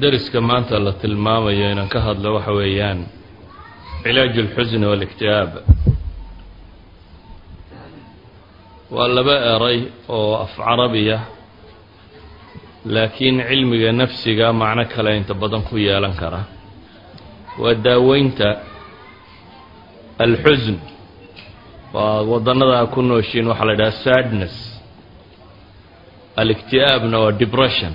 deriska maanta la tilmaamayo inaan ka hadlo waxa weeyaan cilaaju اlxusni waاlikti'aab waa laba eray oo af carabiya laakiin cilmiga nafsiga macno kale inta badan ku yeelan kara. Waa daaweynta alxusn. Waa wadannada ku nooshiin waxaa la yidhaha sadness. Alikti'aabna waa depression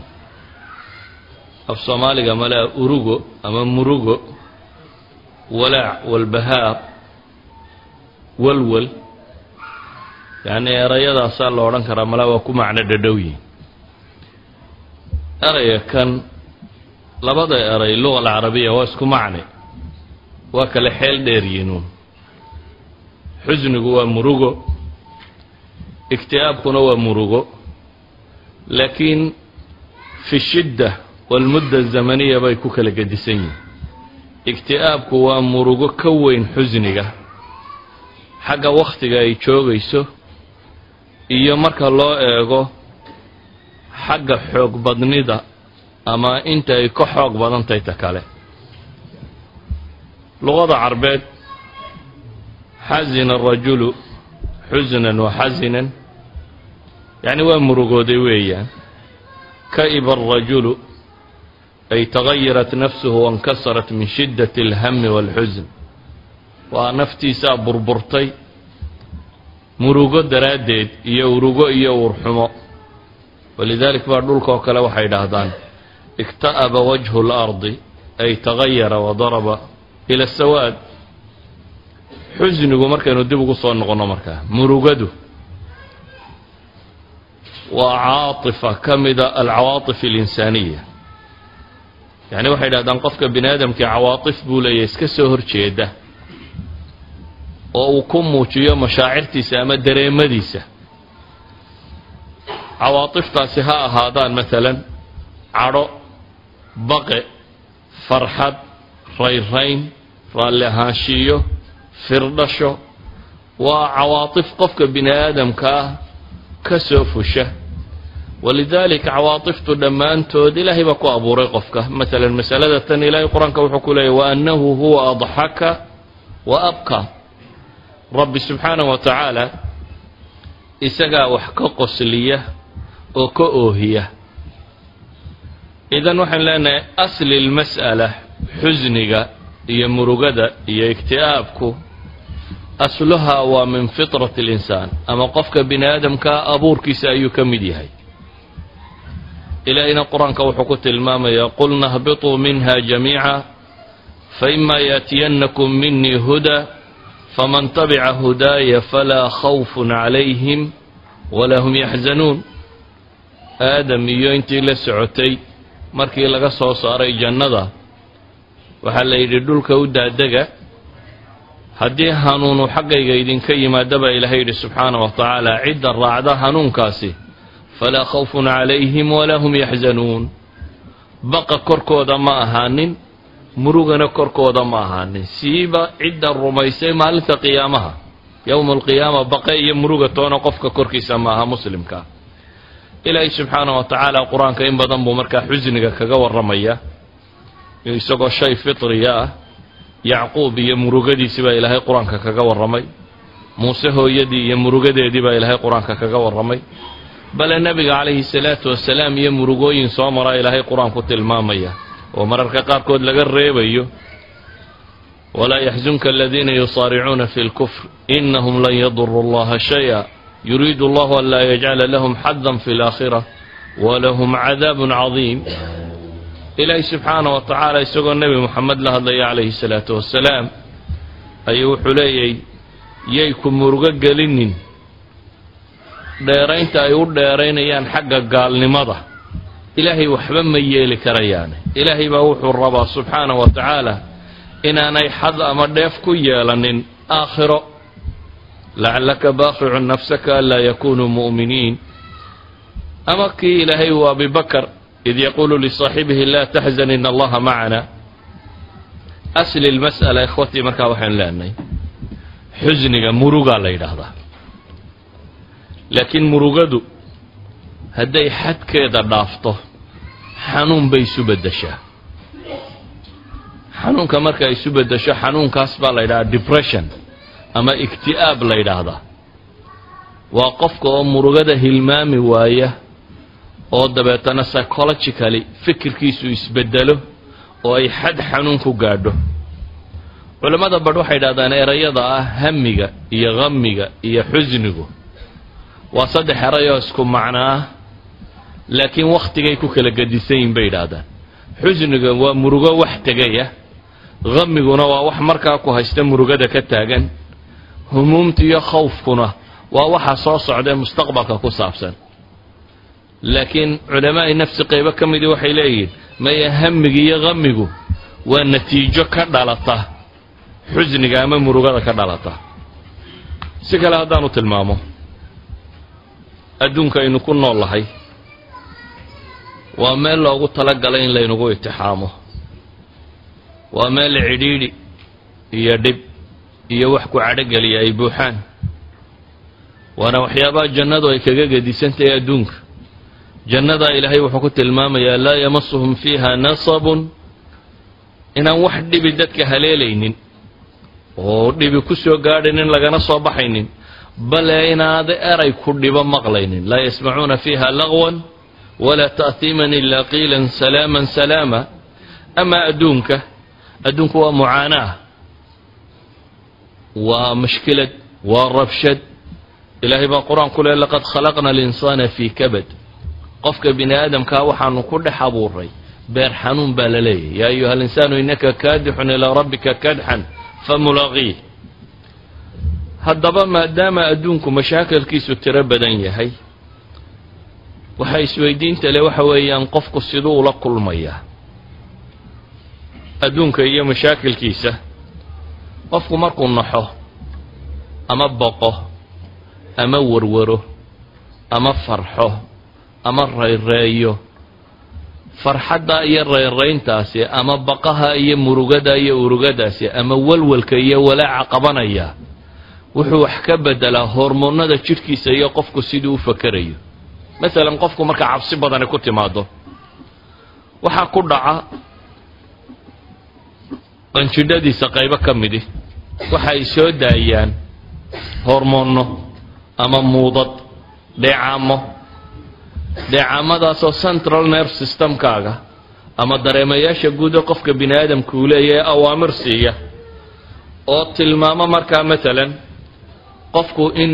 af soomaaliga malea urugo ama murugo walaac walbahaar walwal. Yacni erayadaasaa la odhan karaa malea waa ku macno dhadhowyihin eraya kan labada eray luga alcarabiya waa isku macne. Waa kale xeel dheeryinuun xusnigu waa murugo ikti'aabkuna waa murugo laakiin fi shidda walmudda zamaniya bay ku kala gedisan yihiin ikti'aabku waa murugo ka weyn xusniga xagga wakhtiga ay joogayso iyo marka loo eego xagga xoog badnida ama inta ay ka xoog badantahay ta kale. Luqada carbeed xasina arajulu xusnan wa xasinan yacni waa murugooday weeyaan. Ka'iba arajulu ay tagayarat nafsuhu wainkasarat min shiddati alhami waalxusn waa naftiisaa burburtay murugo daraaddeed iyo urugo iyo uurxumo walidalik baa dhulka oo kale waxay idhaahdaan ikta'aba wajhu اlardi ay tagayara wadaraba ila sawaad xusnigu markaynu dib ugu soo noqonno markaa murugadu waa caatifa ka mida alcawaatif اlinsaaniya yacni waxay idhahdaan qofka bini aadamkii cawaatif buu leeyahy iska soo horjeeda oo uu ku muujiyo mashaacirtiisa ama dareemadiisa. Cawaatiftaasi ha ahaadaan maalan cadho baqe farxad rayrayn raalli ahaanshiiyo firdhasho. Waa cawaatif qofka bini aadamka ah ka soo fusha walidaalika cawaatiftu dhammaantood ilaahay baa ku abuuray qofka maalan masalada tan ilaahay qur'aanka wuxuu ku leeyahy wa annahu huwa adxaka wa abka rabbi subxaanahu wa tacaala isagaa wax ka qosliya oo ka oohiya idan waxaan leenahay asli lmas'ala xusniga iyo murugada iyo ikti'aabku asluhaa waa min fitrati اlinsaan ama qofka bini aadamkaa abuurkiisa ayuu ka mid yahay ilaahayna qur'aanka wuxuu ku tilmaamayaa qulna hbiطuu minha jamiica faima yaatiyannakum minii huda faman tabica hudaaya falaa khawfun calayhim walaa hum yaxzanuun. Aadam iyo intii la socotay markii laga soo saaray jannada waxaa la yidhi dhulka u daadega haddii hanuunu xaggayga idinka yimaada baa ilaahay yidhi subxaanah wa tacaala cidda raacda hanuunkaasi falaa khawfun calayhim walaa hum yaxzanuun baqa korkooda ma ahaanin murugana korkooda ma ahaanin siiba cidda rumaysay maalinta qiyaamaha yowma alqiyaama baqe iyo muruga toona qofka korkiisa ma aha muslimka ilaahay subxaanah wa tacaala qur'aanka in badan buu markaa xusniga kaga warramaya isagoo shay fitriya ah yacquub iyo murugadiisii baa ilaahay qur'aanka kaga warramay muuse hooyadii iyo murugadeedii baa ilaahay qur'aanka kaga warramay bale nebiga calayhi salaatu wasalaam iyo murugooyin soo maraa ilaahay qur'aanku tilmaamaya oo mararka qaarkood laga reebayo walaa yaxzunka aladiina yusaaricuuna fi lkufr inahum lan yaduru allaha shaya yuriidu allahu an laa yajcala lahum xadan fi laakhira walahum cadaabun cadiim. Ilaahay subxaanah wa tacaala isagoo nebi moxamed la hadlaya calayhi salaatu wasalaam ayuu wuxuu leeyay yay ku murugo gelinin dheeraynta ay u dheeraynayaan xagga gaalnimada. Ilaahay waxba ma yeeli karayaane ilaahay baa wuxuu rabaa subxaanah wa tacaala inaanay xad ama dheef ku yeelanin aakhiro. Lacallaka baaqicun nafsaka anlaa yakunuu mu'miniin. Ama kii ilaahay uu abibakar id yaquulu lisaaxibihi laa taxzan in allaha macana asli lmas'ala ikhwatii markaa waxaynu leenahay xusniga murugaa la yidhaahdaa laakiin murugadu hadday xadkeeda dhaafto xanuun bay isu beddeshaa. Xanuunka marka ay isu beddesho xanuunkaas baa la yidhahdaa depression ama igti'aab la yidhaahdaa. Waa qofka oo murugada hilmaami waaya oo dabeetana psychologically fikirkiisu isbeddelo oo ay xad xanuun ku gaadho. Culammada badh waxay yidhahdaan erayada ah hamiga iyo hamiga iyo xusnigu waa saddex erayoo isku macno ah laakiin wakhtigay ku kala gedisan yihiin bay yidhaahdaan. Xusniga waa murugo wax tegaya hamiguna waa wax markaa ku haysta murugada ka taagan. Humuumta iyo khawfkuna waa waxa soo socda ee mustaqbalka ku saabsan. Laakiin culamaa'i nafsi qaybo ka midii waxay leeyihiin maya hamiga iyo hamigu waa natiijo ka dhalata xusniga ama murugada ka dhalata. Si kale haddaanu tilmaamo adduunka aynu ku nool lahay. Waa meel loogu talagalay in laynagu itixaamo. Waa meel cidhiidhi iyo dhib iyo wax ku cadhogeliya ay buuxaan. Waana waxyaabaha jannadu ay kaga gedisantahay adduunka. Jannadaa ilaahay wuxuu ku tilmaamayaa laa yamasuhum fiiha nasabun. Inaan wax dhibi dadka haleelaynin oo dhibi ku soo gaadhaynin lagana soo baxaynin bale inaada eray ku dhibo maqlaynin. Laa yasmacuuna fiiha lagwan walaa ta'hiiman ilaa qiilan salaaman salaama. Amaa adduunka adduunku waa mucaanaa. Waa mashkilad waa rabshad. Ilaahay baa qur'aan ku leh laqad khalaqna alinsaana fii kabad. Qofka bini aadamkaa waxaanu ku dhex abuuray beer xanuun baa la leeyahy yaa ayuha alinsaanu innaka kaadixun ilaa rabbika kadxan famulaqiih haddaba maadaama adduunku mashaakilkiisu tiro badan yahay waxa isweydiinta le waxa weeyaan qofku siduu ula kulmayaa adduunka iyo mashaakilkiisa qofku markuu naxo ama boqo ama warwaro ama farxo ama rayreeyo farxadda iyo rayrayntaasi ama baqaha iyo murugada iyo urugadaasi ama walwalka iyo walaaca qabanaya wuxuu wax ka bedelaa hormoonnada jidhkiisa iyo qofku siduu u fakerayo. Masalan qofku marka cabsi badani ku timaado waxaa ku dhaca qanjidhadiisa qaybo ka midi waxa ay soo daayaan hormoonno ama muudad dheecaamo dheecaamadaasoo central nerve systemkaaga ama dareemayaasha guuda qofka bini aadamka uu leeyahay awaamir siiya oo tilmaamo markaa matalan qofku in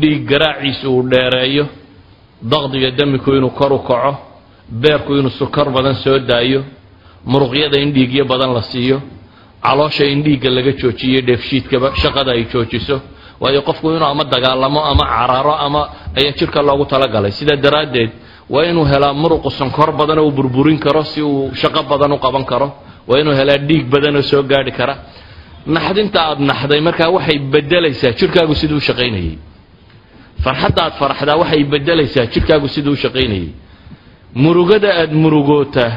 dhiig garaaciisa uu dheereeyo daqdiga damiku inuu kor u kaco beerku inuu sukar badan soo daayo muruqyada in dhiigyo badan la siiyo caloosha in dhiigga laga joojiyo dheefshiidkaba shaqada ay joojiso waayo qofku inuu ama dagaalamo ama cararo ama ayaa jidhka loogu talagalay. Sidaa daraaddeed waa inuu helaa muruqu sonkor badan oo uu burburin karo si uu shaqo badan u qaban karo waa inuu helaa dhiig badan oo soo gaadhi kara naxdinta aad naxday markaa waxay bedelaysaa jidhkaagu siduu u shaqaynayay farxadda aad faraxdaa waxay bedelaysaa jidhkaagu siduu u shaqaynayay. Murugada aad murugootaa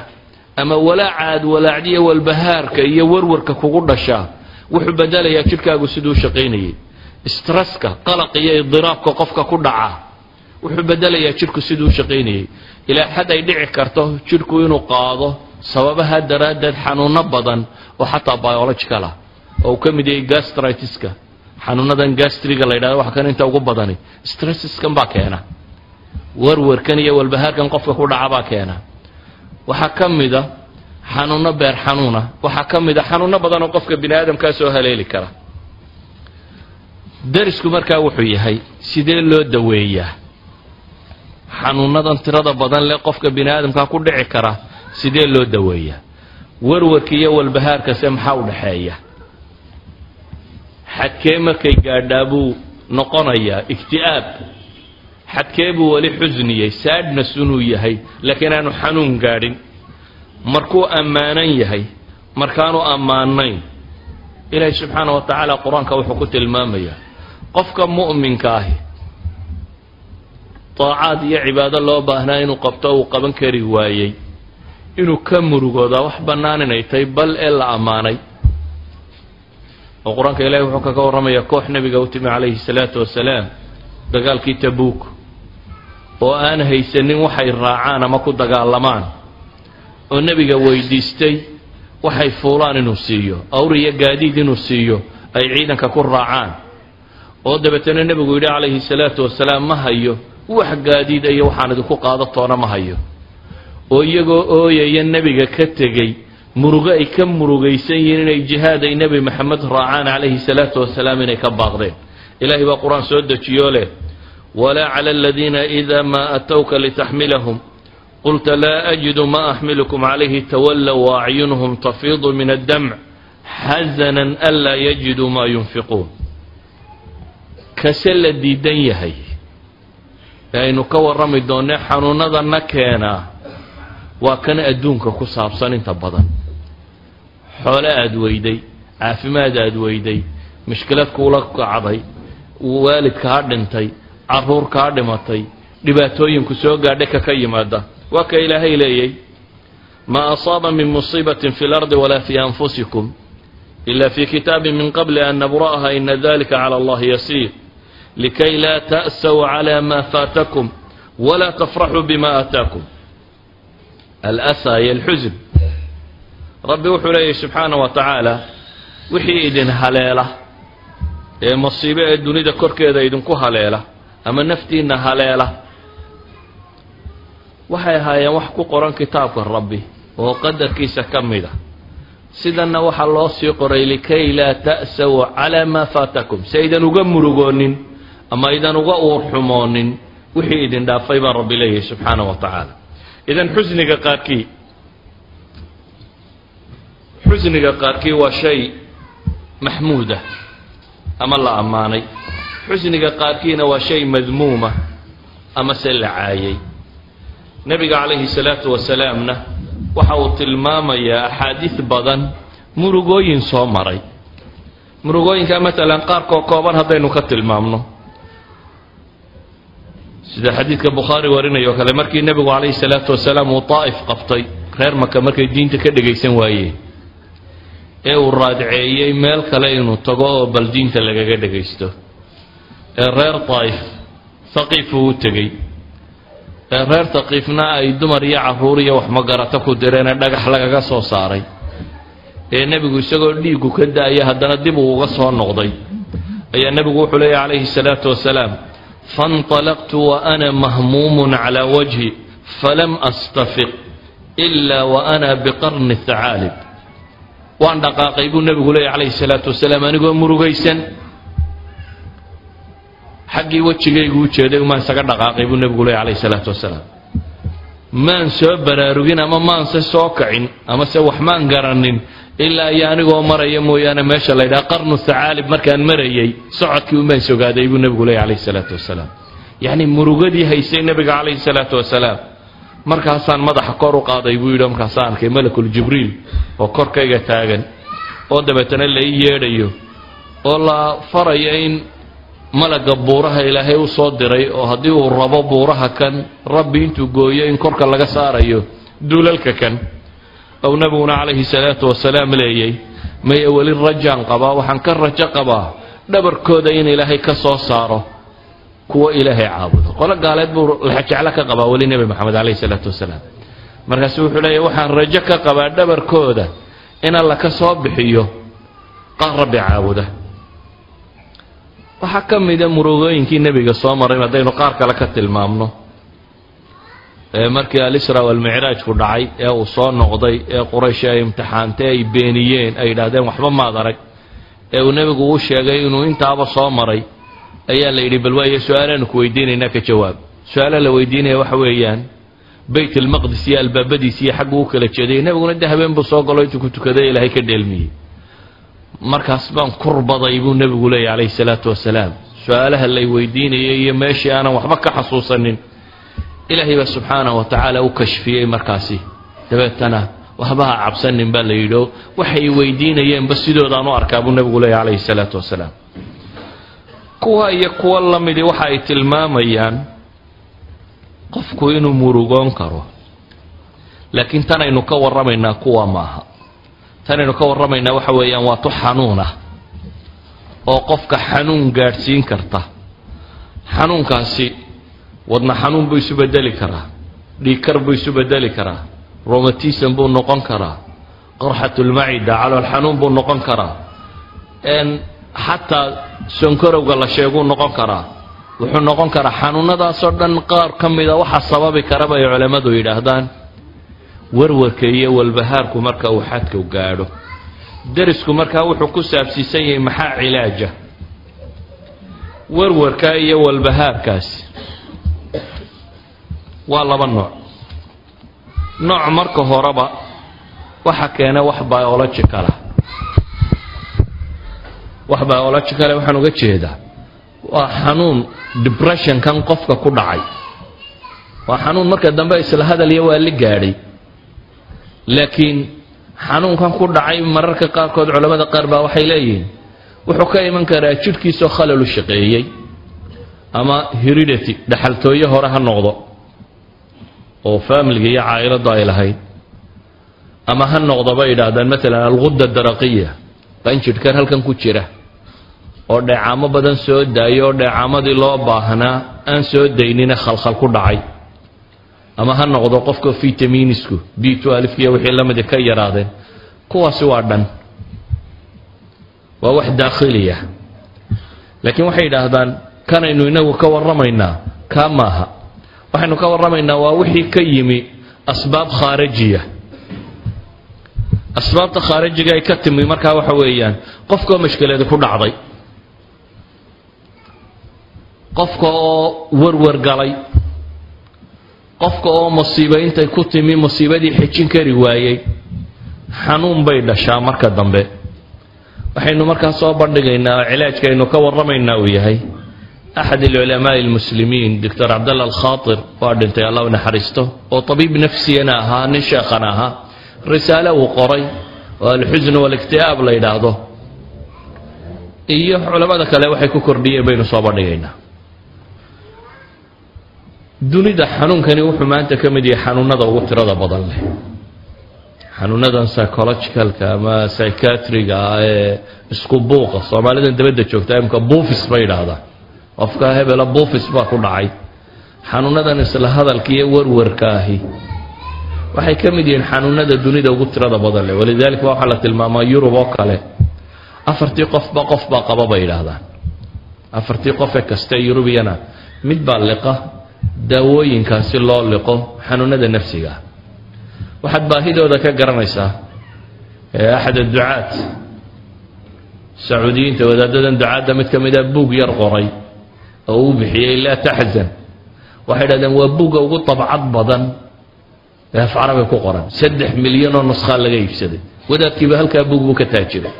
ama walaaca aad walaacdiya walbahaarka iyo warwarka kugu dhashaa wuxuu bedelayaa jidhkaagu siduu u shaqaynayay. Stresska qalaq iyo idiraabka qofka ku dhaca wuxuu bedelayaa jidhku siduu u shaqaynayay. Ilaa xad ay dhici karto jidhku inuu qaado sababaha daraaddeed xanuuno badan oo xataa biological ah oo uu ka mid yahay gastritiska. Xanuunadan gastriga la yidhahdo waxa kan inta ugu badani stressiskan baa keena. Warwarkan iyo walbahaarkan qofka ku dhaca baa keena. Waxaa ka mida xanuuno beer xanuuna waxaa ka mid a xanuuno badan oo qofka bini aadamkaa soo haleeli kara. Darisku markaa wuxuu yahay sidee loo daweeyaa? Xanuunadan tirada badan leh qofka bini aadamkaa ku dhici kara sidee loo daweeyaa? Warwarka iyo walbahaarkase maxaa u dhexeeya xadkee markay gaadhaa buu noqonayaa igti'aab xadkee buu weli xusniyey sadnes inuu yahay laakiin aanu xanuun gaadhin. Markuu ammaanan yahay markaanu ammaanayn ilaahay subxaana wa tacaala qur'aanka wuxuu ku tilmaamayaa qofka mu'minka ahi daacaad iyo cibaado loo baahnaa inuu qabto uu qaban kari waayey inuu ka murugoodaa wax bannaan inay tahay bal ee la ammaanay oo qur'aanka ilahi wuxuu kaga warramayaa koox nebiga u timi calayhi salaatu wasalaam dagaalkii tabuuk oo aan haysanin waxay raacaan ama ku dagaalamaan oo nebiga weydiistay waxay fuulaan inuu siiyo awr iyo gaadiid inuu siiyo ay ciidanka ku raacaan. Oo dabeetana nebigu yidhi calayhi salaatu wasalaam ma hayo wax gaadiid iyo waxaan idinku qaado toona ma hayo. Oo iyagoo ooyaya nebiga ka tegey murugo ay ka murugaysan yihiin inay jihaad ay nebi maxamed raacaan calayhi salaatu wasalaam inay ka baaqdeen. Ilaahay baa qur'aan soo dejiyoo leh. Walaa cala aladiina iida maa atowka litaxmilahum. Qulta laa ajidu ma axmilukum calayhi tawallow waacyunuhum tafiidu min addamc xasanan anlaa yajiduu maa yunfiquun. Kase la diidan yahay. Ee aynu ka warrami doonne xanuunadana keenaa waa kan adduunka ku saabsan inta badan. Xoole aada weyday caafimaad aada weyday mushkilad kuula kacday waalid kaa dhintay carruur kaa dhimatay dhibaatooyinku soo gaadhay ka yimaada. Waa ka ilaahay leeyay. Maa asaaba min musiibatin fi lardi walaa fi anfusikum ila fi kitaabin min qabli an nabra'aha ina dalika cala allahi yasiir. Likay laa ta'saw cala ma faatakum walaa tafraxuu bima aataakum alasa iyo alxusin rabbi wuxuu leeyahy subxaana wa tacaala wixii idin haleela ee masiibo ee dunida korkeeda idinku haleela ama naftiinna haleela waxay ahaayeen wax ku qoran kitaabka rabbi oo qadarkiisa ka mid a sidanna waxaa loo sii qoray likay laa ta'saw calaa maa faatakum si uga murugoonin ama aydan uga uurxumoonin wixii idin dhaafay baa rabbi leeyahay subxaana wa tacaala idan xusniga qaarkii xusniga qaarkii waa shay maxmuuda ama la ammaanay. Xusniga qaarkiina waa shay madmuuma ama se la caayay. Nebiga calayhi salaatu wasalaamna waxa uu tilmaamayaa axaadiis badan murugooyin soo maray. Murugooyinka matalan qaarkoo kooban haddaynu ka tilmaamno sida xadiidka bukhaari warinayo kale markii nebigu calayhi salaatu wasalaam uu daa'if qabtay reer maka markay diinta ka dhegaysan waayeen ee uu raadceeyey meel kale inuu tago oo bal diinta lagaga dhegaysto. Ee reer daa'if haqiif uu u tegey. Ee reer haqiifna ay dumar iyo carruur iyo wax magarato ku direenee dhagax lagaga soo saaray. Ee nebigu isagoo dhiiggu ka da'aya haddana dib uu uga soo noqday. Ayaa nebigu wuxuu leeyahy calayhi salaatu wasalaam faاnطalaqtu waana mahmuumun calaa wajhi falam astafiq ila waana biqarni hacaalib waan dhaqaaqay buu nebigu leeyahy calayhi salaatu wasalaam anigoo murugaysan xaggii wejigaygu u jeeday maan isaga dhaqaaqay buu nebigu leeyahy calayhi salaatu wasalaam maan soo baraarugin ama maanse soo kacin ama se wax maan garanin ilaa iyo anigoo maraya mooyaane meesha la ydhaha qarnu hacaalib markaan marayay socodkii umaan sogaaday buu nebigu leeyahy calayhi salaatu wasalaam. Yacni murugadii haysay nebiga calayhi salaatu wasalaam. Markaasaan madaxa kor u qaaday buu yidhi markaasaan arkay malakul jibriil oo korkayga taagan oo dabeetana la ii yeedhayo oo la farayo in malaga buuraha ilaahay u soo diray oo haddii uu rabo buuraha kan rabbi intuu gooyo in korka laga saarayo duulalka kan ou nebiguna calayhi salaatu wasalaam leeyay maya weli rajaan qabaa waxaan ka rajo qabaa dhabarkooda in ilaahay ka soo saaro kuwa ilaahay caabudo. Qolo gaaleed buu laxajeclo ka qabaa weli nebi moxamed calayhi salaatu wasalaam markaasu wuxuu leeyahy waxaan rajo ka qabaa dhabarkooda in alla ka soo bixiyo qaar rabbi caabuda. Waxaa ka mida murugooyinkii nebiga soo maray haddaynu qaar kale ka tilmaamno markii alisra walmicraajku dhacay ee uu soo noqday ee quraysh ay imtixaantay ay beeniyeen ay yidhaahdeen waxba maad arag ee uu nebigu u sheegay inuu intaaba soo maray ayaa la yidhi bal waaye su'aalaanu ku weydiinaynaa ka jawaab. Su'aala la weydiinaya waxa weeyaan bayt almaqdis iyo albaabadiis iyo xaggu u kala jeeday nebiguna de habeen buu soo galo intuu ku tukaday ilaahay ka dheelmiyey. Markaas baan kurbaday buu nebigu leeyahy calayhi salaatu wasalaam. Su'aalaha lay weydiinayay iyo meeshii aanan waxba ka xasuusanin ilaahay baa subxaanah wa tacaala u kashfiyey markaasi. Dabeetana waxba ha cabsanin baa la yidhi waxay weydiinayeenba sidoodaan u arkaa buu nebigu leeyahy calayhi salaatu wasalaam kuwa iyo kuwa la midi waxa ay tilmaamayaan qofku inuu murugoon karo. Laakiin tanaynu ka warramaynaa kuwa maaha. Tanaynu ka warramaynaa waxa weeyaan waa tu xanuun ah oo qofka xanuun gaadhsiin karta. Xanuunkaasi wadna xanuun buu isu bedeli karaa dhiigkar buu isu bedeli karaa romatism buu noqon karaa qarxatulmacida calool xanuun buu noqon karaa xataa sonkorowga la sheeguu noqon karaa. Wuxuu noqon karaa xanuunadaasoo dhan qaar ka mida waxa sababi kara bay culammadu yidhaahdaan. Warwarka iyo walbahaarku marka uu xadka gaadho. Derisku markaa wuxuu ku saabsiisan yahay maxaa cilaaja? Warwarka iyo walbahaarkaasi waa laba nooc. Nooc marka horeba waxa keena wax biologicala. Wax biologicale waxaan uga jeedaa waa xanuun depressionkan qofka ku dhacay. Waa xanuun marka dambe isla hadal iyo waa li gaadhay. Laakiin xanuunkan ku dhacay mararka qaarkood culamada qaar baa waxay leeyihiin wuxuu ka iman karaa jidhkiisoo khalalu shaqeeyey ama heredity dhaxaltooye hore ha noqdo oo faamiliga iyo caailadu ay lahayd ama ha noqdo bay yidhaahdaan maalan alguda daraqiya baan jidhkan halkan ku jira oo dheecaamo badan soo daayo oo dheecaamadii loo baahnaa aan soo daynina khalkhal ku dhacay. Ama ha noqdo qofka vitaminisku b iyo wixii lamidi ka yaraadeen kuwaasi waa dhan. Waa wax daakhiliya. Laakiin waxay yidhaahdaan kanaynu inagu ka warramaynaa kaa maaha waxaynu ka warramaynaa waa wixii ka yimi asbaab khaarijiya asbaabta khaarijiga ay ka timi markaa waxa weeyaan qofkaoo mashkileedi ku dhacday. Qofka oo warwar galay. Qofka oo musiiba intay ku timi musiibadii xejin kari waayey. Xanuun bay dhashaa marka dambe. Waxaynu markaa soo bandhigaynaa oo cilaajkaaynu ka warramaynaa uu yahay axad alculamaa'i almuslimiin doctor cabdalla alkhaatir waa dhintay allah u naxariisto oo tabiib nafsiyana ahaa nin sheekhana ahaa risaale uu qoray oo alxusn walikti'aab la yidhaahdo iyo culammada kale waxay ku kordhiyeen baynu soo bandhigaynaa dunida xanuunkani wuxuu maanta ka mid yahay xanuunada ugu tirada badan leh xanuunadan psychologicalka ama psychiatriga ee isku buuqa soomaalidan dabadda joogta imka buufis bay yidhaahdaan qofka hebela buufis baa ku dhacay. Xanuunadan isla hadalka iyo warwarka ahi waxay ka mid yihiin xanuunada dunida ugu tirada badan leh. Walidaalika waxaa la tilmaamaa yurub oo kale. Afartii qofba qof baa qaba bay yidhaahdaan. Afartii qofe kaste yurubiyana mid baa liqa daawooyinkaasi loo liqo xanuunada nafsiga. Ah waxaad baahidooda ka garanaysaa axad adducaat sacuudiyiinta wadaadadan ducaadda mid ka mida buug yar qoray oo uu bixiyey laa taxzan waxay dhahdeen waa buugga ugu dabcad badan. Ee af carabi ku qoran saddex milyan oo nuskaa laga iibsaday. Wadaadkiiba halkaa buug buu ka taajiray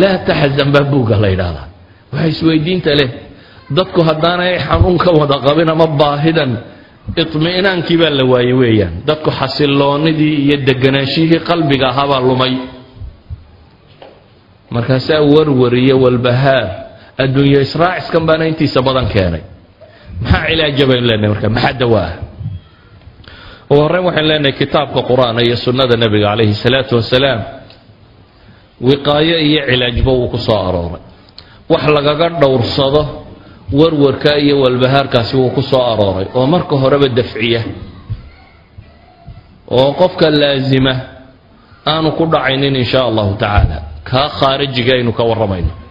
laa taxzan baa buugga la yidhaahdaa. Waxay isweydiinta leh dadku haddaanay xanuunka wada qabin ama baahidan iطmi'naankii baa la waayey weeyaan. Dadku xasiloonidii iyo deganaanshihii qalbiga ahaabaa lumay. Markaasaa warwar iyo walbahaar adduunyo israaciskan baana intiisa badan keenay. Maxaa cilaaja baynu leenahay marka? Maxaa dawaa ugu horreyn leenahay kitaabka qur'aan iyo sunnada nebiga calayhi salaatu wasalaam. Wiqaayo iyo cilaajba uu ku soo arooray. Wax lagaga dhowrsado warwarka iyo walbahaarkaasi wuu ku soo arooray. Oo marka horeba dafciya. Oo qofka laasima aanu ku dhacaynin in shaa allahu tacaala. Kaa khaarijiga aynu ka warramayno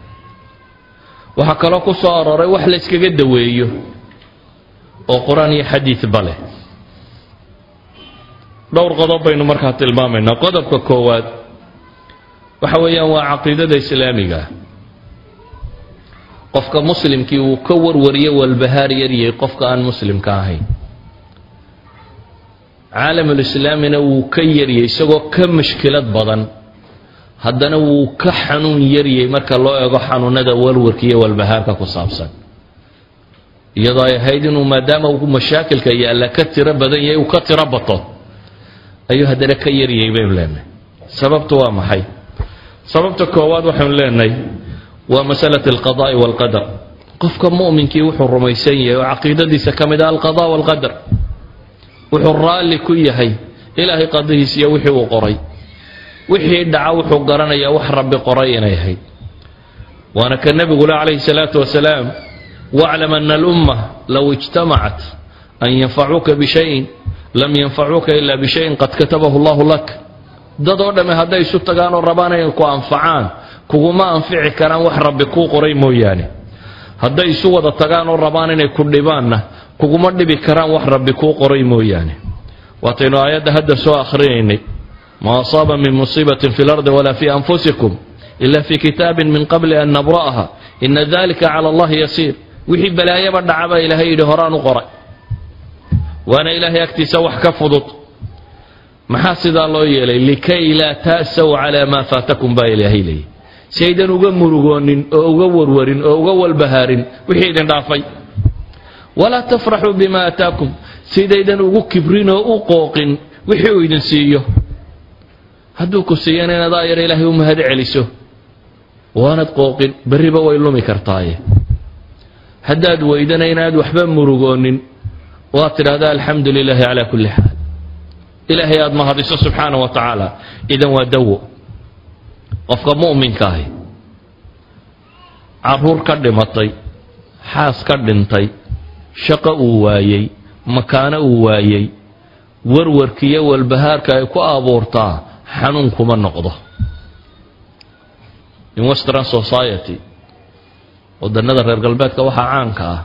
waxaa kaloo ku soo arooray wax la yskaga daweeyo oo qur'aan iyo xadiidba leh. Dhowr qodob baynu markaa tilmaamaynaa. Qodobka koowaad waxa weeyaan waa caqiidada islaamiga. Qofka muslimkii uu ka warwariyo walbahaar yaryay qofka aan muslimka ahayn. Caalamulislaamina wuu ka yaryay isagoo ka mashkilad badan haddana wuu ka xanuun yaryay marka loo eego xanuunada warwarka iyo walbahaarka ku saabsan. Iyadoo ay ahayd inuu maadaama uu mashaakilka yaalla ka tiro badan yahay uu ka tiro bato ayuu haddana ka yaryay baynu leenahay. Sababtu waa maxay? Sababta koowaad waxaynu leenahay waa masalat alqada'i walqadar. Qofka mu'minkii wuxuu rumaysan yahay oo caqiidadiisa ka mid ah alqada walqadar wuxuu raalli ku yahay ilaahay qadihiis iyo wixii uu qoray wixii dhaca wuxuu garanayaa wax rabbi qoray inay ahayd. Waana ka nebigule calayhi salaatu wasalaam waclam ana alumma low ijtamacat an yanfacuuka bishayin lam yanfacuuka ila bishayin qad katabahu allahu lak. Dad oo dhamme hadday isu tagaan oo rabaan inay ku anfacaan kuguma anfici karaan wax rabbi kuu qoray mooyaane. Hadday isu wada tagaan oo rabaan inay ku dhibaanna kuguma dhibi karaan wax rabbi kuu qoray mooyaane. Waataynu aayadda hadda soo akhrinaynay ma asaaba min musiibatin fi lardi walaa fi anfusikum ila fi kitaabin min qabli an nabra'aha ina dalika cala allahi yasiir wixii balaayaba dhacaba ilaahay yidhi horaan u qoray waana ilaahay agtiisa wax ka fudud maxaa sidaa loo yeelay likay laa ta'saw calaa maa faatakum baa ilaahay leeyay si aydan uga murugoonin oo uga warwarin oo uga walbahaarin wixii idin dhaafay walaa tafraxuu bima aataakum sidaydan ugu kibrin oo u qooqin wixii uu idin siiyo hadduu ku siiyana inaad aayar ilaahay u mahad celiso waanad qooqin berriba way lumi kartaaye. Haddaad weydana inaad waxba murugoonin waad tidhahdaa alxamdu lilaahi calaa kulli xaal. Ilaahay aada mahadiso subxaana wa tacaala. Idan waa dawo. Qofka mu'minka ahi carruur ka dhimatay xaas ka dhintay shaqo uu waayey makaano uu waayey warwarkiiyo walbahaarka ay ku abuurtaa xanuun kuma noqdo. In western society wadannada reer galbeedka waxaa caanka ah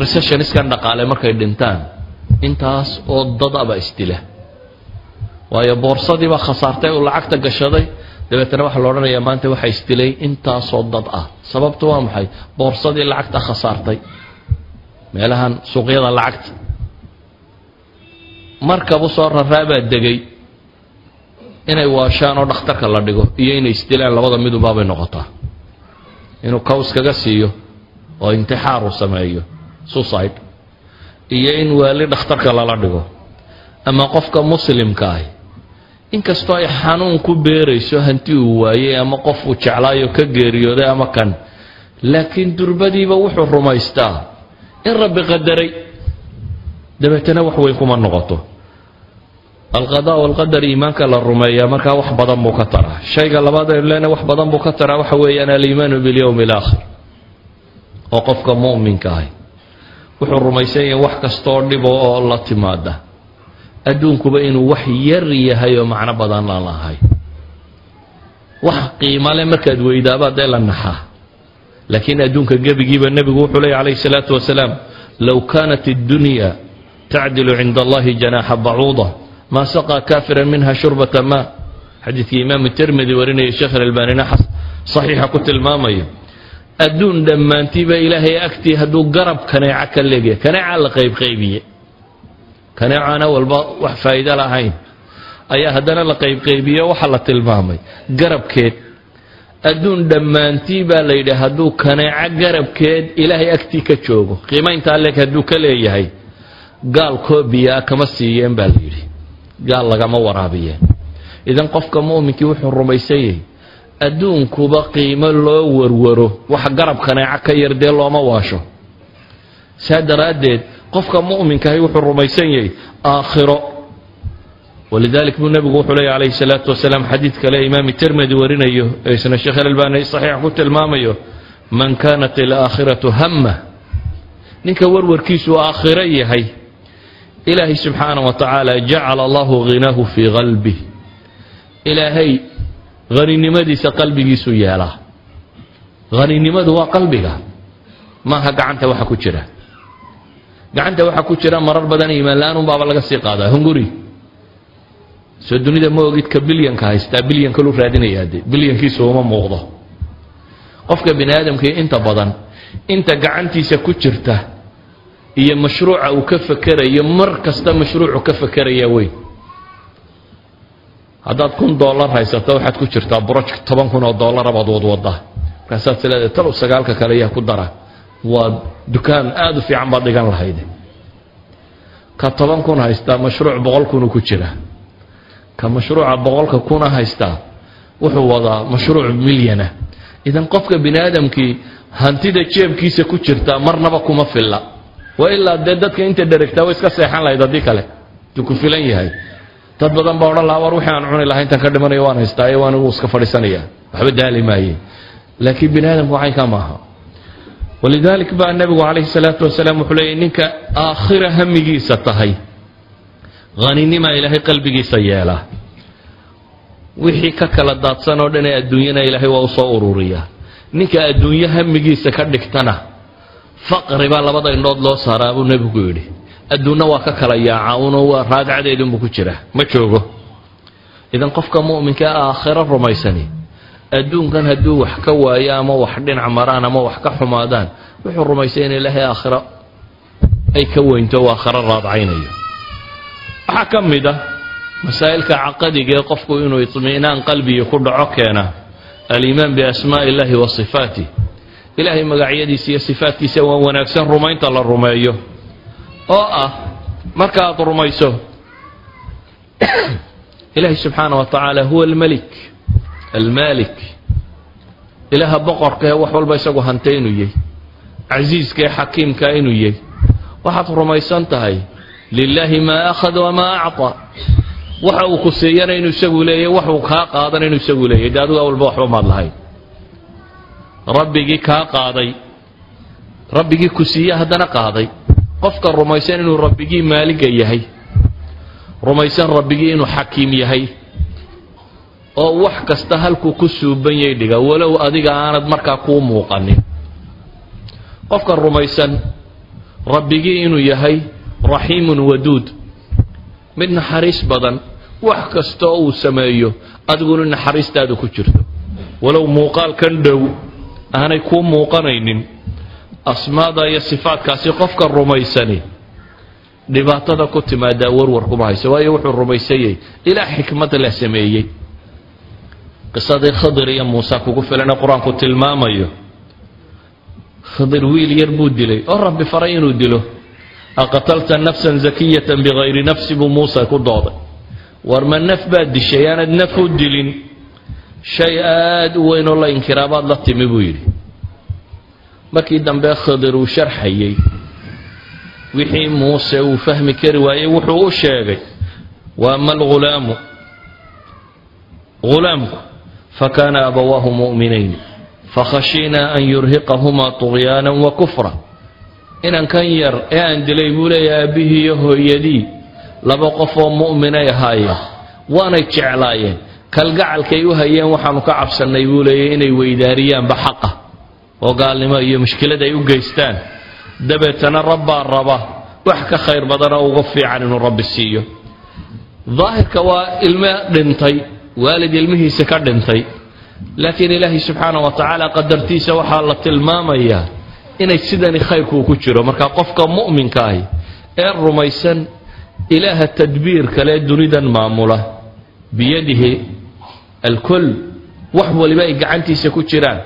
recessioniskan dhaqaale markay dhintaan intaas oo dad aba isdila waayo boorsadii baa khasaartay uu lacagta gashaday dabeetana waxaa la maanta waxaa isdilay intaasoo dad ah. Sababtu waa maxay? Boorsadii lacagta khasaartay. Meelahan suuqyada lacagta. Markabu soo raraabaa degay inay waashaan oo dhakhtarka la dhigo iyo inay isdilaan labada midubaabay noqotaa. Inuu cows kaga siiyo oo intixaar uu sameeyo suicide iyo in waali dhakhtarka lala dhigo. Ama qofka muslimka ahi inkastoo ay xanuun ku beerayso hanti uu waayey ama qof uu jeclaayo ka geeriyooday ama kan laakiin durbadiiba wuxuu rumaystaa. In rabbi qadaray dabeetana wax weyn kuma noqoto alqada walqadar iimaanka la rumeeyaa markaa wax badan buu ka taraa. Shayga labaad aynu leenahay wax badan buu ka taraa waxa weeyaan aliimaanu bilyowmi alaakhir oo qofka mu'minka ahi wuxuu rumaysan yahay wax kastooo dhibo oo la timaada adduunkuba inuu wax yar yahay oo macno badan aan lahay. Wax qiimale markaad weydaabaad dee la naxaa. Laakiin adduunka gebigiiba nebigu wuxuu leeyay calayhi salaatu wasalaam low kaanat addunya tacdilu cinda allahi janaaxa bacuuda ma saqaa kaafiran minha shurbata ma xadiidkii imaamu tirmidi warinaya sheekh alalbaanina saxiixa ku tilmaamayo adduun dhammaantiiba ilaahay agtii hadduu garab kaneeca ka leegyahay kaneecaa la qaybqaybiye kaneecaana walba wax faa'iido lahayn. Ayaa haddana la qaybqaybiye waxaa la tilmaamay garabkeed. Adduun dhammaantii baa la yidhi hadduu kaneeco garabkeed ilaahay agtii ka joogo. Qiimayntaa leeg hadduu ka leeyahay gaal koobiyaa kama siiyeen gaal lagama waraabiyeen idan qofka mu'minkii wuxuu rumaysan yahay adduunkuba qiimo loo warwaro wax garab kaneeco ka yar dee looma waasho. Saa daraaddeed qofka mu'minkahi wuxuu rumaysan yahay aakhiro. Walidalik buu nebigu wuxuu leeya calayhi salaatu wasalaam xadiid kale imaami tirmidi warinayo ee isna sheekh alalbaani saxiix ku tilmaamayo man kaanat alaakhiratu hamma. Ninka warwarkiisu aakhiro yahay ilaahay subxaana wa tacaala jacala allahu ghinaahu fii qalbih ilaahay haninimadiisa qalbigiisu yeelaa haninimadu waa qalbiga. Maaha gacanta waxa ku jira. Gacanta waxaa ku jira marar badan iimaan la'aan unbaaba laga sii qaadaa. Hunguri. Soo dunida ma ogid ka bilyanka haystaa bilyan kalu raadinayaa de bilyankiisu uma muuqdo. Qofka bini aadamkii inta badan inta gacantiisa ku jirta iyo mashruuca uu ka fakerayo mar kasta mashruucu ka fekeraya weyn. Haddaad kun dollar haysato waxaad ku jirtaa broject toban kun oo dollara baad wadwaddaa markaasaad sileedahay talow sagaalka kale yaa ku dara. Waa dukaan aada u fiican baad dhigan lahayde ka toban kun haystaa mashruuc boqol kunu ku jira. Ka mashruuca boqolka kuna haystaa wuxuu wadaa mashruuc milyana. Idan qofka bini aadamkii hantida jeebkiisa ku jirta marnaba kuma filla waa ilaa dee dadka inta dheregtaa way iska seexan lahayd haddii kale. Duu ku filan yahay. Dad badan baa odhan lahaa war wixii aan cuni lahaa intaan ka dhimanayo waan haystaa ee waan igu iska fadhiisanaya. Waxba daali maaye. Laakiin bini aadamku waxay ka maaha. Walidalik baa nebigu calayhi salaatu wasalaam wuxuu leeyay ninka aakhira hamigiisa tahay haninima ilaahay qalbigiisa yeelaa wixii ka kala daadsan oo dhan ee adduunyana ilaahay waa u soo ururiyaa. Ninka adduunyo hamigiisa ka dhigtana faqri baa labada indhood loo saaraa buu nebigu yidhi. Adduunna waa ka kala yaaca uno waa raadcadeedunbuu ku jira. Ma joogo. Idan qofka mu'minka aakhiro rumaysani adduunkan hadduu wax ka waayo ama wax dhinac maraan ama wax ka xumaadaan wuxuu rumaysay in ilaahay aakhiro ay ka weynto u aakhiro raadcaynayo. Waxaa ka mid ah masaa'ilka caqadiga ee qofku inuu itmi'naan qalbiga ku dhaco keena aliimaan biasmaa'i illaahi wa sifaatih ilaahay magacyadiisa iyo sifaatkiisa waa wanaagsan rumaynta la rumeeyo. Oo ah marka aad rumayso ilaahay subxaana wa tacaala huwa almelik almaalik ilaaha boqorka ee wax walba isagu hantay inuu yahy casiiska ee xakiimka inuu yahy waxaad rumaysan tahay lilaahi maa akhada wamaa acطaa waxa uu ku siiyana inuu isagu leeyahy wax uu kaa qaadana inuu isagu leeyahy de adigaa walba waxba maad lahayn rabbigii kaa qaaday rabbigii ku siiye haddana qaaday. Qofka rumaysan inuu rabbigii maaliga yahay rumaysan rabbigii inuu xakiim yahay oo wax kasta halkuu ku suuban yay dhiga walow adiga aanad markaa kuu muuqanin. Qofka rumaysan rabbigii inuu yahay raxiimun waduud mid naxariis badan wax kasta oo uu sameeyo adiguna naxariistaada ku jirto. Walow muuqaalkan dhow aanay kuu muuqanaynin. Asmaada iyo sifaadkaasi qofka rumaysani dhibaatada ku timaadaa warwar kuma hayso waayo wuxuu rumaysayey ilaa xikmad la sameeyey. Qisadii khadir iyo muuse kugu filane qur'aanku tilmaamayo. Khadir wiil yar buu dilay oo rabbi faray inuu dilo. Aqatalta nafsan zakiyatan bikayri nafsi buu muuse ku dooday. War ma naf baad dishay aanad naf u dilin shay aada u weyn oo la inkiraabaad la timi buu yidhi. Markii dambe khadir uu sharxayey wixii muuse uu fahmi kari waayey wuxuu u sheegay wa ama alghulaamu ghulaamku fakana abawaahu mu'minayn. Fakhashiinaa an yurhiqahumaa طugyaana wa kufra. Inan kan yar ee aan dilay buu leeyahay aabbihii iyo hooyadii laba qof oo mu'minay ahaayeen waanay jeclaayeen kalgacalkay u hayeen waxaanu ka cabsannay buu leeyahy inay weydaariyaanba xaqa oo gaalnimo iyo mushkilad ay u geystaan. Dabeetana rabbaa raba wax ka khayr badanoo uga fiican inuu rabbi siiyo. Daahirka waa ilmo dhintay waalid ilmihiisa ka dhintay. Laakiin ilaahay subxaana wa tacaala qadartiisa waxaa la tilmaamayaa inay sidani khayrkuu ku jiro. Marka qofka mu'minka ahi ee rumaysan ilaaha tadbiir kale dunidan maamula biyadihi alkul wax waliba ay gacantiisa ku jiraan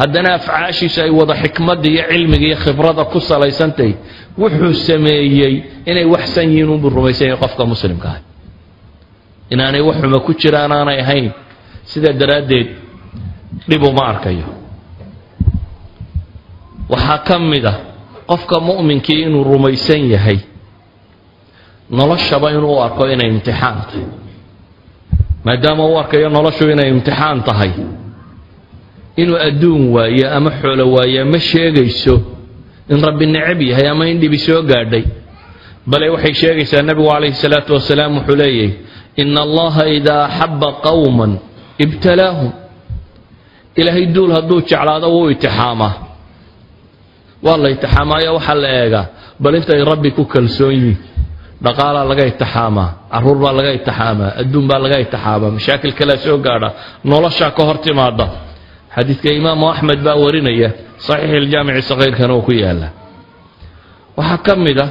haddana afcaashiisu ay wada xikmadda iyo cilmiga iyo khibrada ku salaysantahay wuxuu sameeyey inay waxsan yihiin unbuu rumaysan yahay qofka muslimka ah inaanay wax xuma ku jiraan aanay ahayn sidaa daraaddeed dhib uma arkayo waxaa ka mid ah qofka mu'minkii inuu rumaysan yahay noloshaba inuu arko inay imtixaan tahay maadaama u arkayo noloshu inay imtixaan tahay. Inuu adduun waayo ama xoolo waayo ma sheegayso in rabbi necab yahay ama in dhibi soo gaadhay. Bale waxay sheegaysaa nebigu calayhi salaatu wasalaam wuxuu leeyahy ina allaha idaa axabba qowman ibtalaahum ilaahay duul hadduu jeclaado wuu itixaamaa. Waa la itixaamaayo waxaa la eegaa bal intay rabbi ku kalsoon yihiin dhaqaalaa laga itixaamaa carruur baa laga itixaamaa adduun baa laga itixaamaa mashaakil kalea soo gaadha noloshaa ka hor timaada xadiidka imaamu axmed baa warinaya saxiix iljaamici sakiirkana uu ku yaalla waxaa ka mid ah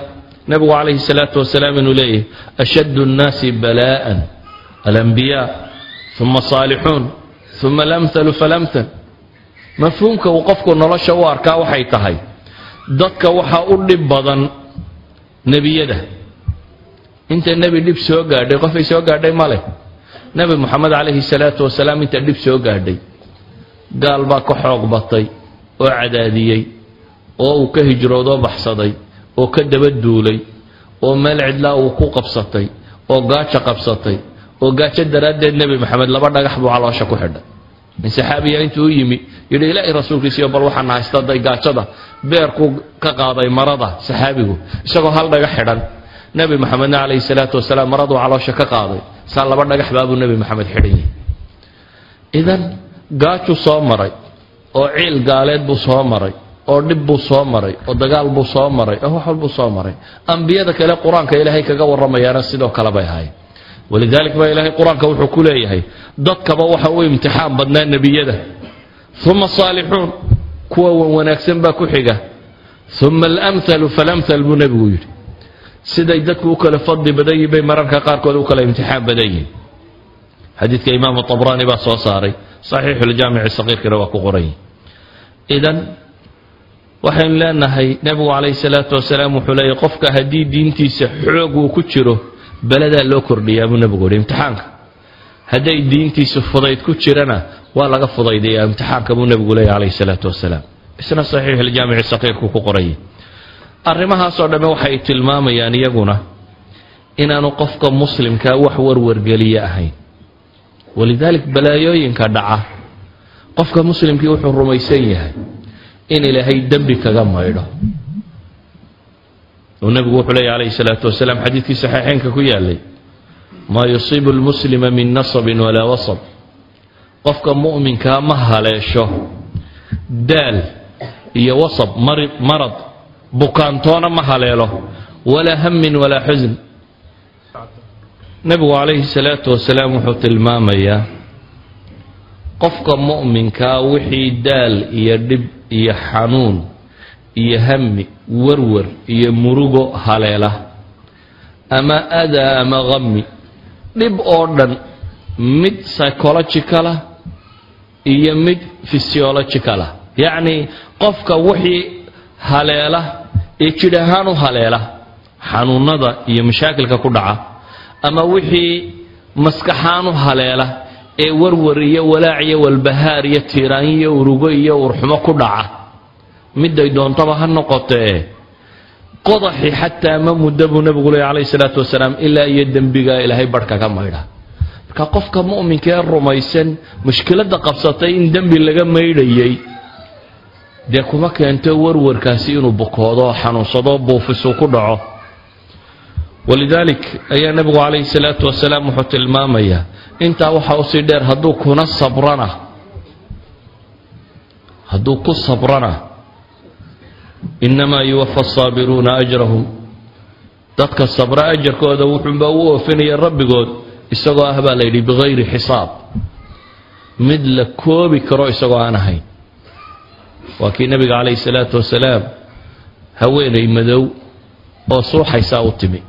nebigu calayhi salaatu wasalaam inuu leeyahy ashaddu nnaasi balaa'an alambiyaa uma saalixuun uma alamhalu falamthal mafhuumka uu qofku nolosha u arkaa waxay tahay dadka waxaa u dhib badan nebiyada inta nebi dhib soo gaadhay qofay soo gaadhay ma leh. Nebi moxamed calayhi salaatu wasalaam inta dhib soo gaadhay. Gaal baa ka xoog batay oo cadaadiyey oo uu ka hijroodoo baxsaday oo ka daba duulay oo meel cidlaa uu ku qabsatay oo gaajo qabsatay oo gaajo daraaddeed nebi moxamed laba dhagax buu caloosha ku xidhay nin saxaabiya intuu u yimi yidhi ilaahay rasuulkiisiyo bal waxaan haysta day gaajada beerkuu ka qaaday marada saxaabigu isagoo hal dhagax xidhan nebi maxamedna calayhi salaatu wasalaam maraduu caloosha ka qaaday. Saa laba dhagax baabuu nebi maxamed xidhan yahay. Idan gaajuu soo maray oo ciil gaaleed buu soo maray oo dhib buu soo maray oo dagaal buu soo maray oo wax walbuu soo maray. Ambiyada kale qur'aanka ilaahay kaga warramayaana sidoo kale bay ahayd. Walidalik baa ilaahay qur'aanka wuxuu ku leeyahay dadkaba waxa u imtixaan badnaa nebiyada. Uma saalixuun kuwa wan wanaagsan baa ku xiga. Uma alamhalu falamhal buu nebigu yidhi siday dadku u kala fadli badan yihiin bay mararka qaarkood u kala imtixaan badan yihiin xadiidka imaamu tabraani baa soo saaray saxiixuljaamici saqiirkana waa ku qoran yihiin idan waxaynu leenahay nebigu calayhi salaatu wasalaam wuxuu leeyahy qofka haddii diintiisa xoog uu ku jiro beladaa loo kordhiyaa buu nebigu yihi imtixaanka. Hadday diintiisu fudayd ku jirana waa laga fudaydayaa imtixaanka buu nebigu leeyahy calayhi salaatu wasalaam. Isna saxiixuljaamici saqiirku ku qoranyay arrimahaasoo dhamme waxay tilmaamayaan iyaguna inaanu qofka muslimkaa wax warwargeliye ahayn. Walidaalik balaayooyinka dhaca qofka muslimkii wuxuu rumaysan yahay in ilaahay dembi kaga maydho. Uu nebigu wuxuu leeyahy calayhi salaatu wasalaam xadiidkii saxiixeynka ku yaalay maa yusiibu lmuslima min nasabin walaa wasab. Qofka mu'minkaa ma haleesho daal iyo wasab marid marad bukaantoona ma haleelo. Walaa hamin walaa xusn nebigu calayhi salaatu wasalaam wuxuu tilmaamayaa qofka mu'minkaa wixii daal iyo dhib iyo xanuun iyo hami warwar iyo murugo haleela. Ama adaa ama qami dhib oo dhan mid psychologicalah iyo mid physiologicalah yacnii qofka wixii haleela ee jidh ahaan u haleela xanuunada iyo mashaakilka ku dhaca ama wixii maskaxaan u haleela ee warwar iyo walaac iyo walbahaar iyo tiiraanyo iyo urugo iyo urxumo ku dhaca miday doontaba ha noqotee. Qodaxi xataa ma muddo buu nebigu leey calayhi salaatu wasalaam ilaa iyo dembigaa ilaahay barh kaga maydha. Marka qofka mu'minka ee rumaysan mushkiladda qabsatay in dembi laga maydhayay dee kuma keento warwarkaasi inuu bukoodo xanuunsado buufisu ku dhaco. Walidaalik ayaa nebigu calayhi salaatu wasalaam wuxuu tilmaamayaa intaa waxaa u sii dheer hadduu kuna sabrana. Hadduu ku sabrana. Innamaa yuwafa asaabiruuna ajrahum. Dadka sabra ajarkooda wuxuunbaa u oofinaya rabbigood isagoo ah baa la yidhi bikayri xisaab. Mid la koobi karo isagoo aan ahayn waa kii nebiga calayhi salaatu wasalaam haweenay madow oo suuxaysaa u timi.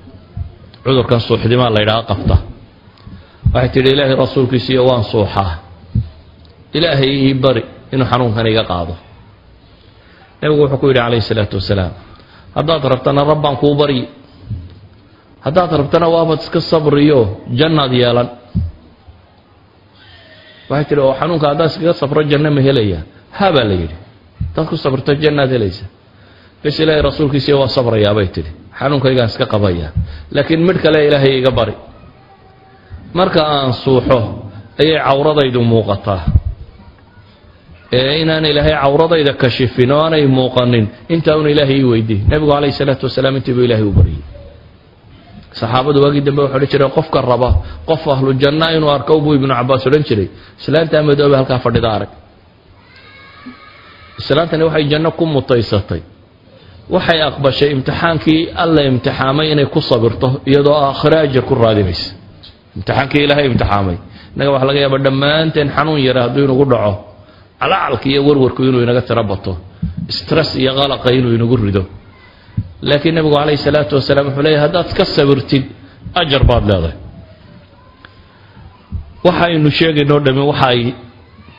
Cudurkan suuxdimaa la ydhaha qabta. Waxay tidhi ilaahay rasuulkiisiiyo waan suuxaa. Ilaahay ii bari inuu xanuunkan iga qaado. Nebigu wuxuu ku yidhi calayhi salaatu wasalaam haddaad rabtana rabbaan kuu baryi haddaad rabtana waabad iska sabriyo jannaad yeelan. Waxay tidhi oo xanuunka haddaad iskaga sabro janno haddaad ku sabrto jannaad helaysa. Bes ilaahay rasuulkiisiiyo waa sabrayaa bay tidhi. Xanuunkaygaan iska qabaya laakiin midh kale ilaahay iga bari. Marka aan suuxo ayay cawradaydu muuqataa. Ee inaan ilaahay cawradayda kashifin oo aanay muuqanin intaa un ilaahay ii weydiy nebigu calayhi salaatu wasalaam intiibuu ilaahay u baryay saxaabadu waagii dambe waxay odhan jireen qofka raba qof ahlu janna inuu arko buu ibnu cabaas odhan jiray. Islaantaa madoobe halkaa fadhida arag islaantani waxay janno ku mutaysatay. Waxay aqbashay imtixaankii alla imtixaamay inay ku sabirto iyadoo aakhiro ajar ku raadinaysa imtixaankii ilaahay imtixaamay. Innaga waxa laga yaaba dhammaanteen xanuun yara hadduu inagu dhaco. Calacalka iyo warwarku inuu inaga tiro bato. Stress iyo qalaqa inuu inagu rido. Laakiin nebigu calayhi salaatu wasalaam wuxuu leeyahy haddaad ka sabirtid ajar baad leedahay. Waxaynu sheegaynoo dhammi waxa ay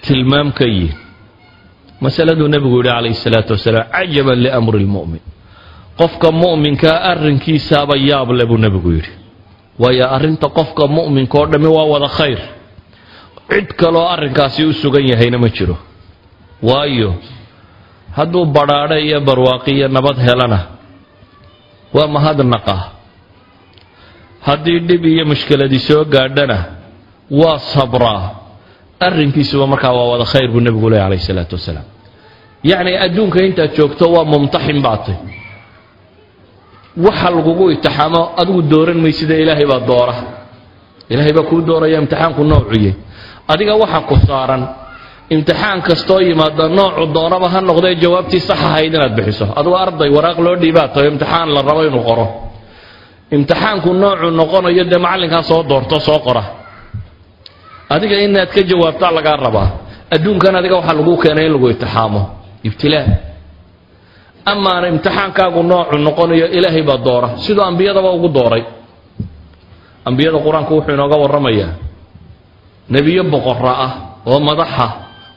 tilmaam ka yihiin masaladuu nebigu yidhi calayhi salaatu wasalaam cajaban liamri lmu'min. Qofka mu'minkaa arrinkiisaaba yaab le buu nebigu yidhi. Waayo arrinta qofka mu'minka oo dhammi waa wada khayr. Cid kaloo arrinkaasi u sugan yahayna ma jiro. Waayo hadduu badhaadho iyo barwaaqi iyo nabad helana waa mahadnaqa haddii dhib iyo mushkiladii soo gaadhana waa sabraa arrinkiisuba markaa waa wada khayr buu nebigu leey calayhi salaatu wasalaam. Yacni adduunka intaad joogto waa mumtaxin baatay. Waxa lagugu itixaamo adigu dooran maysida ilaahay baa doora. Ilaahay baa kuu dooraya imtixaanku noocuyey adiga waxa ku saaran imtixaan kastoo yimaada noocu doonaba ha noqdee jawaabtii sax ahayd inaad bixiso. Adugu arday waraaq loo dhiibaa imtixaan la rabo inuu qoro. Imtixaanku noocu noqonayo dee macallinkaa soo doorto soo qora adiga inaad ka jawaabtaa lagaa rabaa. Adduunkan adiga waxaa lagu keenay in lagu itixaamo ibtilaa amaana imtixaankaagu noocu noqonayo ilaahay baa doora. Siduu ambiyadaba ugu dooray. Ambiyada qur'aanku wuxuu inooga warramayaa. Nebiyo boqora ah oo madaxa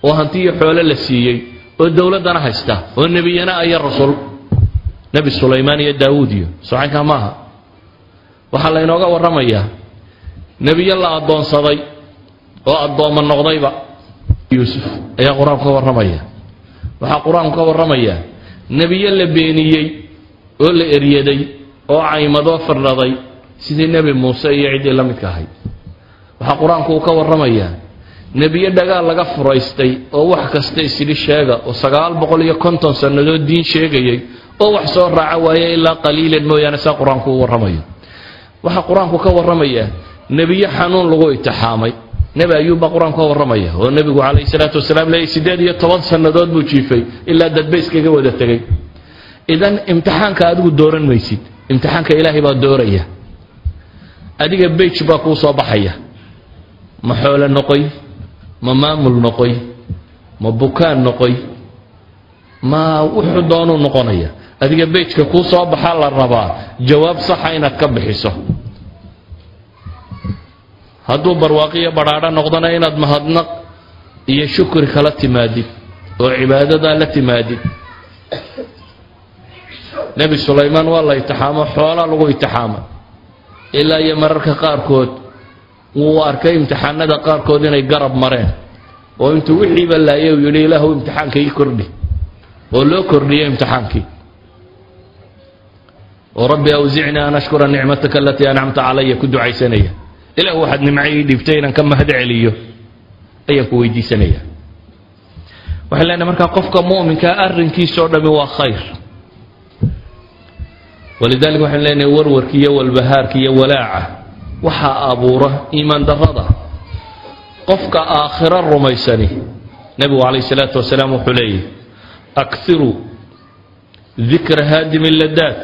oo hantiyo xoole la siiyey oo dowladdana haysta oo nebiyana aya rasul. Nebi sulaymaan iyo daawuud iyo socankaa maaha. Waxaa laynooga warramayaa. Nebiyo la addoonsaday oo addoommo noqdayba. Yuusuf. Ayaa qur'aanku ka warramaya. Waxaa qur'aanku ka warramayaa nebiyo la beeniyey oo la eryaday oo caymadoo firdhaday sidii nebi muuse iyo ciddii la midka ahayd. Waxaa qur'aanku uu ka warramayaa nebiyo dhagaal laga furaystay oo wax kasta isidhi sheega oo sagaal boqol iyo konton sannadood diin sheegayay oo wax soo raaca waaye ilaa qaliilan mooyaane saa qur'aanku u warramayo waxaa qur'aanku ka warramayaa nebiyo xanuun lagu itixaamay nebi ayuub baa qur'aanku ka warramaya oo nebigu calayhi salaatu wasalaam leeyay siddeed iyo toban sannadood buu jiifay ilaa dadba iskaga wada tegay. Idan imtixaanka adigu dooran maysid imtixaanka ilaahay baa dooraya. Adiga bej baa kuu soo baxaya. Ma xoolo noqoy ma maamul noqoy ma bukaan noqoy ma wuxuu doonuu noqonaya. Adiga bejka kuu soo baxaa la rabaa jawaab saxa inaad ka bixiso hadduu barwaaqiyo badhaadho noqdona inaad mahadnaq iyo shukri kala timaadid oo cibaadadaa la timaadid. Nebi sulaymaan waa la itixaamo xoolaa lagu itixaama ilaa iyo mararka qaarkood wuu arkay imtixaanada qaarkood inay garab mareen. Oo intuu wixiiba laayay uu yidhi ilaahu imtixaanka ii kordhi. Oo loo kordhiyey imtixaankii. Oo rabbi awsicnii an ashkura nicmataka alatii ancamta calaya ku ducaysanaya ilahu waxaad nimca ii dhibtay inaan ka mahad celiyo ayaan ku weydiisanaya. Waxaan leenahay markaa qofka mu'minkaa arrinkiisao dhami waa khayr. Walidalik waxaan leenahay warwarki iyo walbahaarka iyo walaaca waxaa abuura iimaan darrada. Qofka aakhiro rumaysani nebigu calayhi salaatu wasalaam wuxuu leeyahy akiruu dikra haadimi ladaat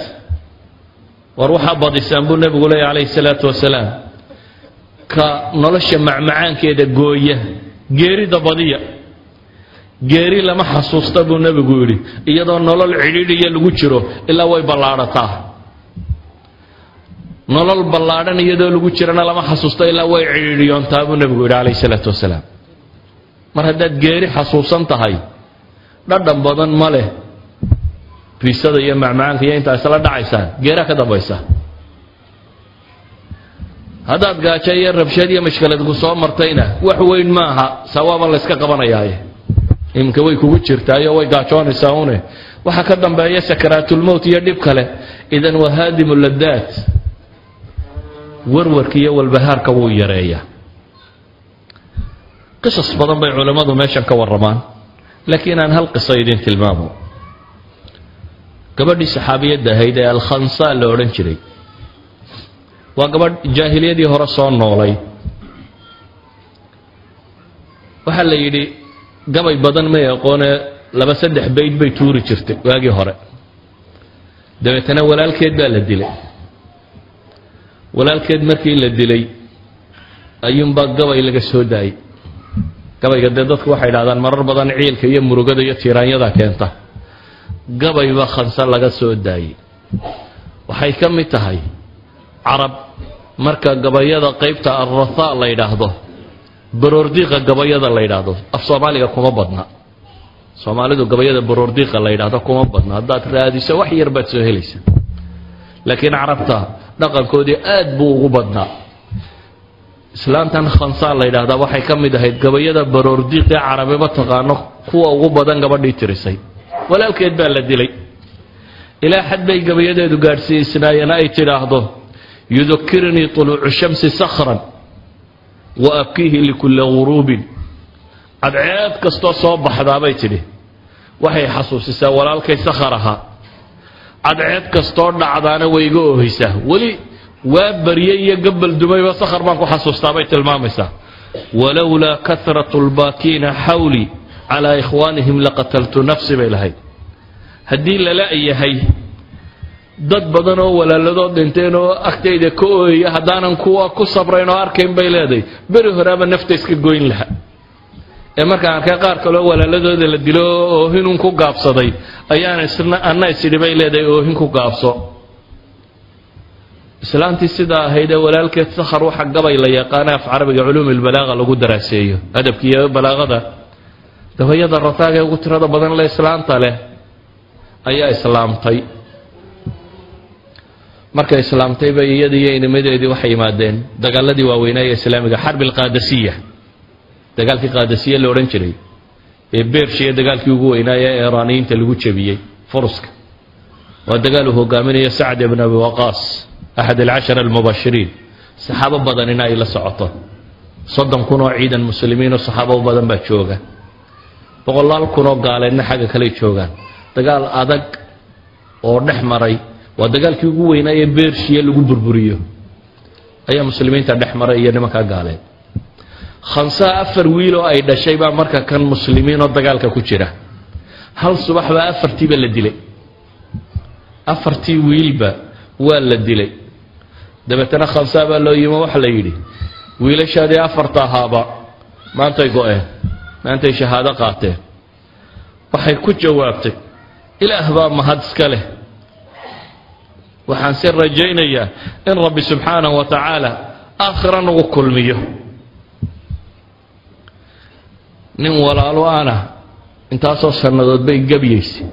war waxaa badisaan buu nebigu leeyahy calayhi salaatu wasalaam ka nolosha macmacaankeeda gooya geerida badiya. Geeri lama xasuusta buu nebigu yidhi iyadoo nolol cidhiidhiya lagu jiro ilaa way ballaadhataa. Nolol ballaadhan iyadoo lagu jirana lama xasuusto ilaa way cidhiidhiyoontaa buu nebigu yidhi calayhi salaatu wasalaam. Mar haddaad geeri xasuusan tahay dhadhan badan ma leh biisada iyo macmacaanka iyo intaa isla dhacaysaan geeraa ka dambaysa haddaad gaajo iyo rabshad iyo mashkalad ku soo martayna wax weyn maaha sawaaba layska qabanayaaye. Iminka way kugu jirtaayo way gaajoonaysaa une. Waxaa ka dambeeya sakaraatulmowt iyo dhib kale. Idan waa haadimu ladaat warwarka iyo walbahaarka wuu yareeyaa qisas badan bay culammadu meeshan ka warramaan. Laakiin aan hal qiso idin tilmaamo. Gabadhii saxaabiyadda ahayd ee alkhansaa la odhan jiray waa gabadh jaahiliyadii hore soo noolay. Waxaa la yidhi gabay badan may aqoonee laba saddex bayd bay tuuri jirtay waagii hore. Dabeetana walaalkeed baa la dilay. Walaalkeed markii la dilay ayuunbaa gabay laga soo daayay. Gabayga dee dadku waxay idhahdaan marar badan ciilka iyo murugada iyo tiiraanyada keenta. Gabayba khanse laga soo daayey waxay ka mid tahay carab marka gabayada qaybta arrathaa la yidhaahdo baroordiiqa gabayada la yidhaahdo af soomaaliga kuma badna. Soomaalidu gabayada baroordiiqa la yidhaahdo kuma badna. Haddaad raadiso wax yar baad soo helaysa. Laakiin carabta dhaqankoodii aad buu ugu badnaa. Islaantan khansaa la yidhaahdaa waxay ka mid ahayd gabayada baroordiiqee carabiba taqaano kuwa ugu badan gabadhii tirisay. Walaalkeed baa la dilay. Ilaa xad bay gabayadeedu gaadhsiisnaayeen ay tidhaahdo yudakirnii طuluucu shamsi sakhran wa abkiihi likulli guruubin cadceed kastoo soo baxdaabay tidhi waxay xasuusisaa walaalkay sakhar ahaa. Cadceed kastoo dhacdaana way iga oohaysaa. Weli waa baryay iyo gabal dumayba sakhar baan ku xasuustaabay tilmaamaysaa. Walowlaa kahratu lbaakiina xawlii calaa ikhwaanihim laqataltu nafsi bay lahayd. Haddii lala yahay dad badan oo walaaladood dhinteen oo agtayda ka ooyaya haddaanan kuwa ku sabrayn oo arkayn bay leedahay beri horeaba nafta iska goyn laha ee markaan arkay qaar kaleo walaaladooda la dilo oo oohinun ku gaabsaday ayaan isna anna isidhi bay leedahay oohin ku gaabso. Islaantii sidaa ahayd ee walaalkeed sakhar waxa gabay la yaqaana af carabiga culuumi lbalaaqa lagu daraaseeyo. Adabkiiyo balaaqada dabayada rataaga ee ugu tirada badan le islaanta leh ayaa islaamtay markay islaamtay bay iyadii iyo inimadeedii waxay yimaadeen dagaaladii waaweynaa ee islaamiga xarbi alqaadasiya dagaalkii qaadasiya la odhan jiray ee beershiya dagaalkii ugu weynaa ee eraaniyiinta lagu jebiyey furuska waa dagaal uu hogaaminayo sacd ibn abi waqaas axad alcashara almubashiriin. Saxaabo badanina ay la socoto. Soddon kun oo ciidan muslimiin oo saxaabo badan baa jooga. Boqolaal kun oo gaaleedna xagga kaley joogaan. Dagaal adag oo dhex maray waa dagaalkii ugu weynaa ee beershiya lagu burburiyo. Ayaa muslimiinta dhex maray iyo nimankaa gaaleed khamsaa afar wiil oo ay dhashay baa marka kan muslimiin oo dagaalka ku jira. Hal subax baa afartiiba la dilay. Afartii wiilba waa la dilay. Dabeetana khamsaa baa loo yimo waxa la yidhi wiilashaadii afarta ahaaba maantay go-een maantay shahaado qaateen waxay ku jawaabtay ilaah baa mahad iska leh waxaan si rajaynayaa in rabbi subxaanahu wa tacaala aakhira nagu kulmiyo. Nin walaalo ana intaasoo sannadood bay gebyaysay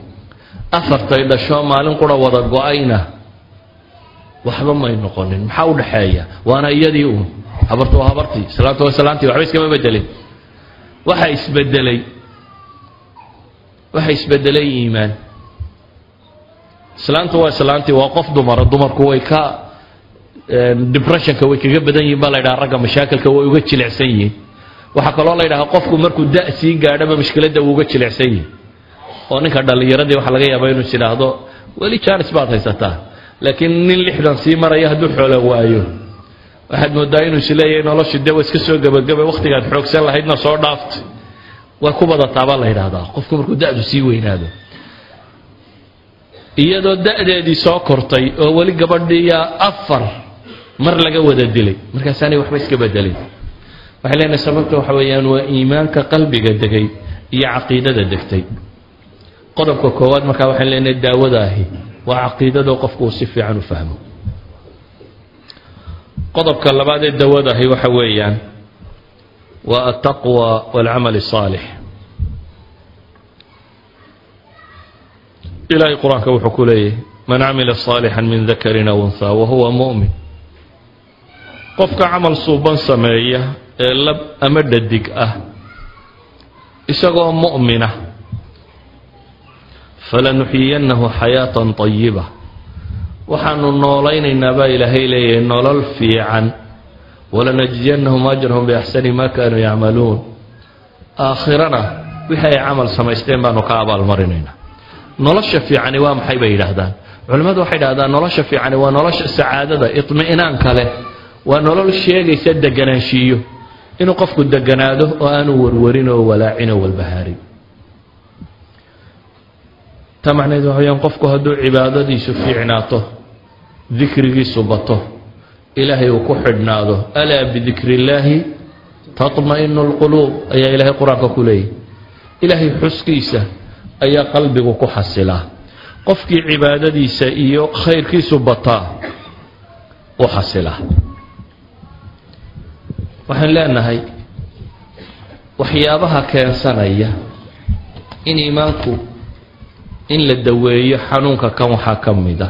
afartay dhashoo maalin qura wada go'ayna. Waxba may noqonin maxaa u dhaxeeya waana iyadii uun. Habartu waa habartii islaamtu waa islaantii waxba iskama bedelin waxa isbedelay waxa isbedelay iimaan islaantu waa islaantii waa qof dumara dumarku way ka depressionka way kaga badan yihiin baa la ydhaha ragga mashaakilka way uga jilicsan yihiin. Waxaa kaloo la ydhahaa qofku markuu da sii gaadhaba mushkiladda uu uga jilicsan yihi oo ninka dhallinyaradii waxaa laga yaaba inuu idhaahdo weli jaanis baad haysataa. Laakiin nin lixdan sii maraya hadduu xoolo waayo. Waxaad moodaa inuu is leeyahay noloshu de wa iska soo gebagabay wakhtigaad xoogsan lahaydna soo dhaaftay way ku badataabaa la yidhaahdaa qofku markuu da-du sii weynaado iyadoo da-deedii soo kortay oo weli gabadhiya afar mar laga wada dilay. Markaasaanay waxba iska bedelin. Waxay leenahay sababta waxa weeyaan waa iimaanka qalbiga degay iyo caqiidada degtay. Qodobka koowaad markaa waxaan leenahay daawadaahi waa caqiidadoo qofku uu si fiican u fahmo. Qodobka labaad ee daawadaahi waxa weeyaan waa ataqwa waalcamal الsaalix ilaahay qur'aanka wuxuu ku leeyahay man camila saalixan min dakarin aw unhaa wahuwa mu'min. Qofka camal suuban sameeya ee lab ama dhadig ah isagoo mu'mina ah, falanuxyiyannahu xayaatan طayiba waxaanu noolaynaynaa baa ilaahay leeyahay nolol fiican. Walanajziyannahum ajrahum biaxsani maa kaanuu yacmaluun. Aakhirana wixii ay camal samaysteen baanu ka abaalmarinaynaa nolosha fiicani waa maxay bay yidhaahdaan. Culimmadu waxay yidhahdaan nolosha fiicani waa nolosha sacaadada idmi'inaanka leh. Waa nolol sheegaysa deganaanshiiyo. Inuu qofku deganaado oo aanu warwarin oo walaacin oo walbahaarin. Taa macnaheedu waxa weyaan qofku hadduu cibaadadiisu fiicnaato dikrigiisu bato ilaahay uu ku xidhnaado alaa bidikri illaahi tatma'inu alquluub ayaa ilaahay qur'aanka ku leeyahy ilaahay xuskiisa ayaa qalbigu ku xasilaa qofkii cibaadadiisa iyo khayrkiisu bataa u xasilaa waxaan leenahay waxyaabaha keensanaya in iimaanku in la daweeyo xanuunka kan waxaa ka mid a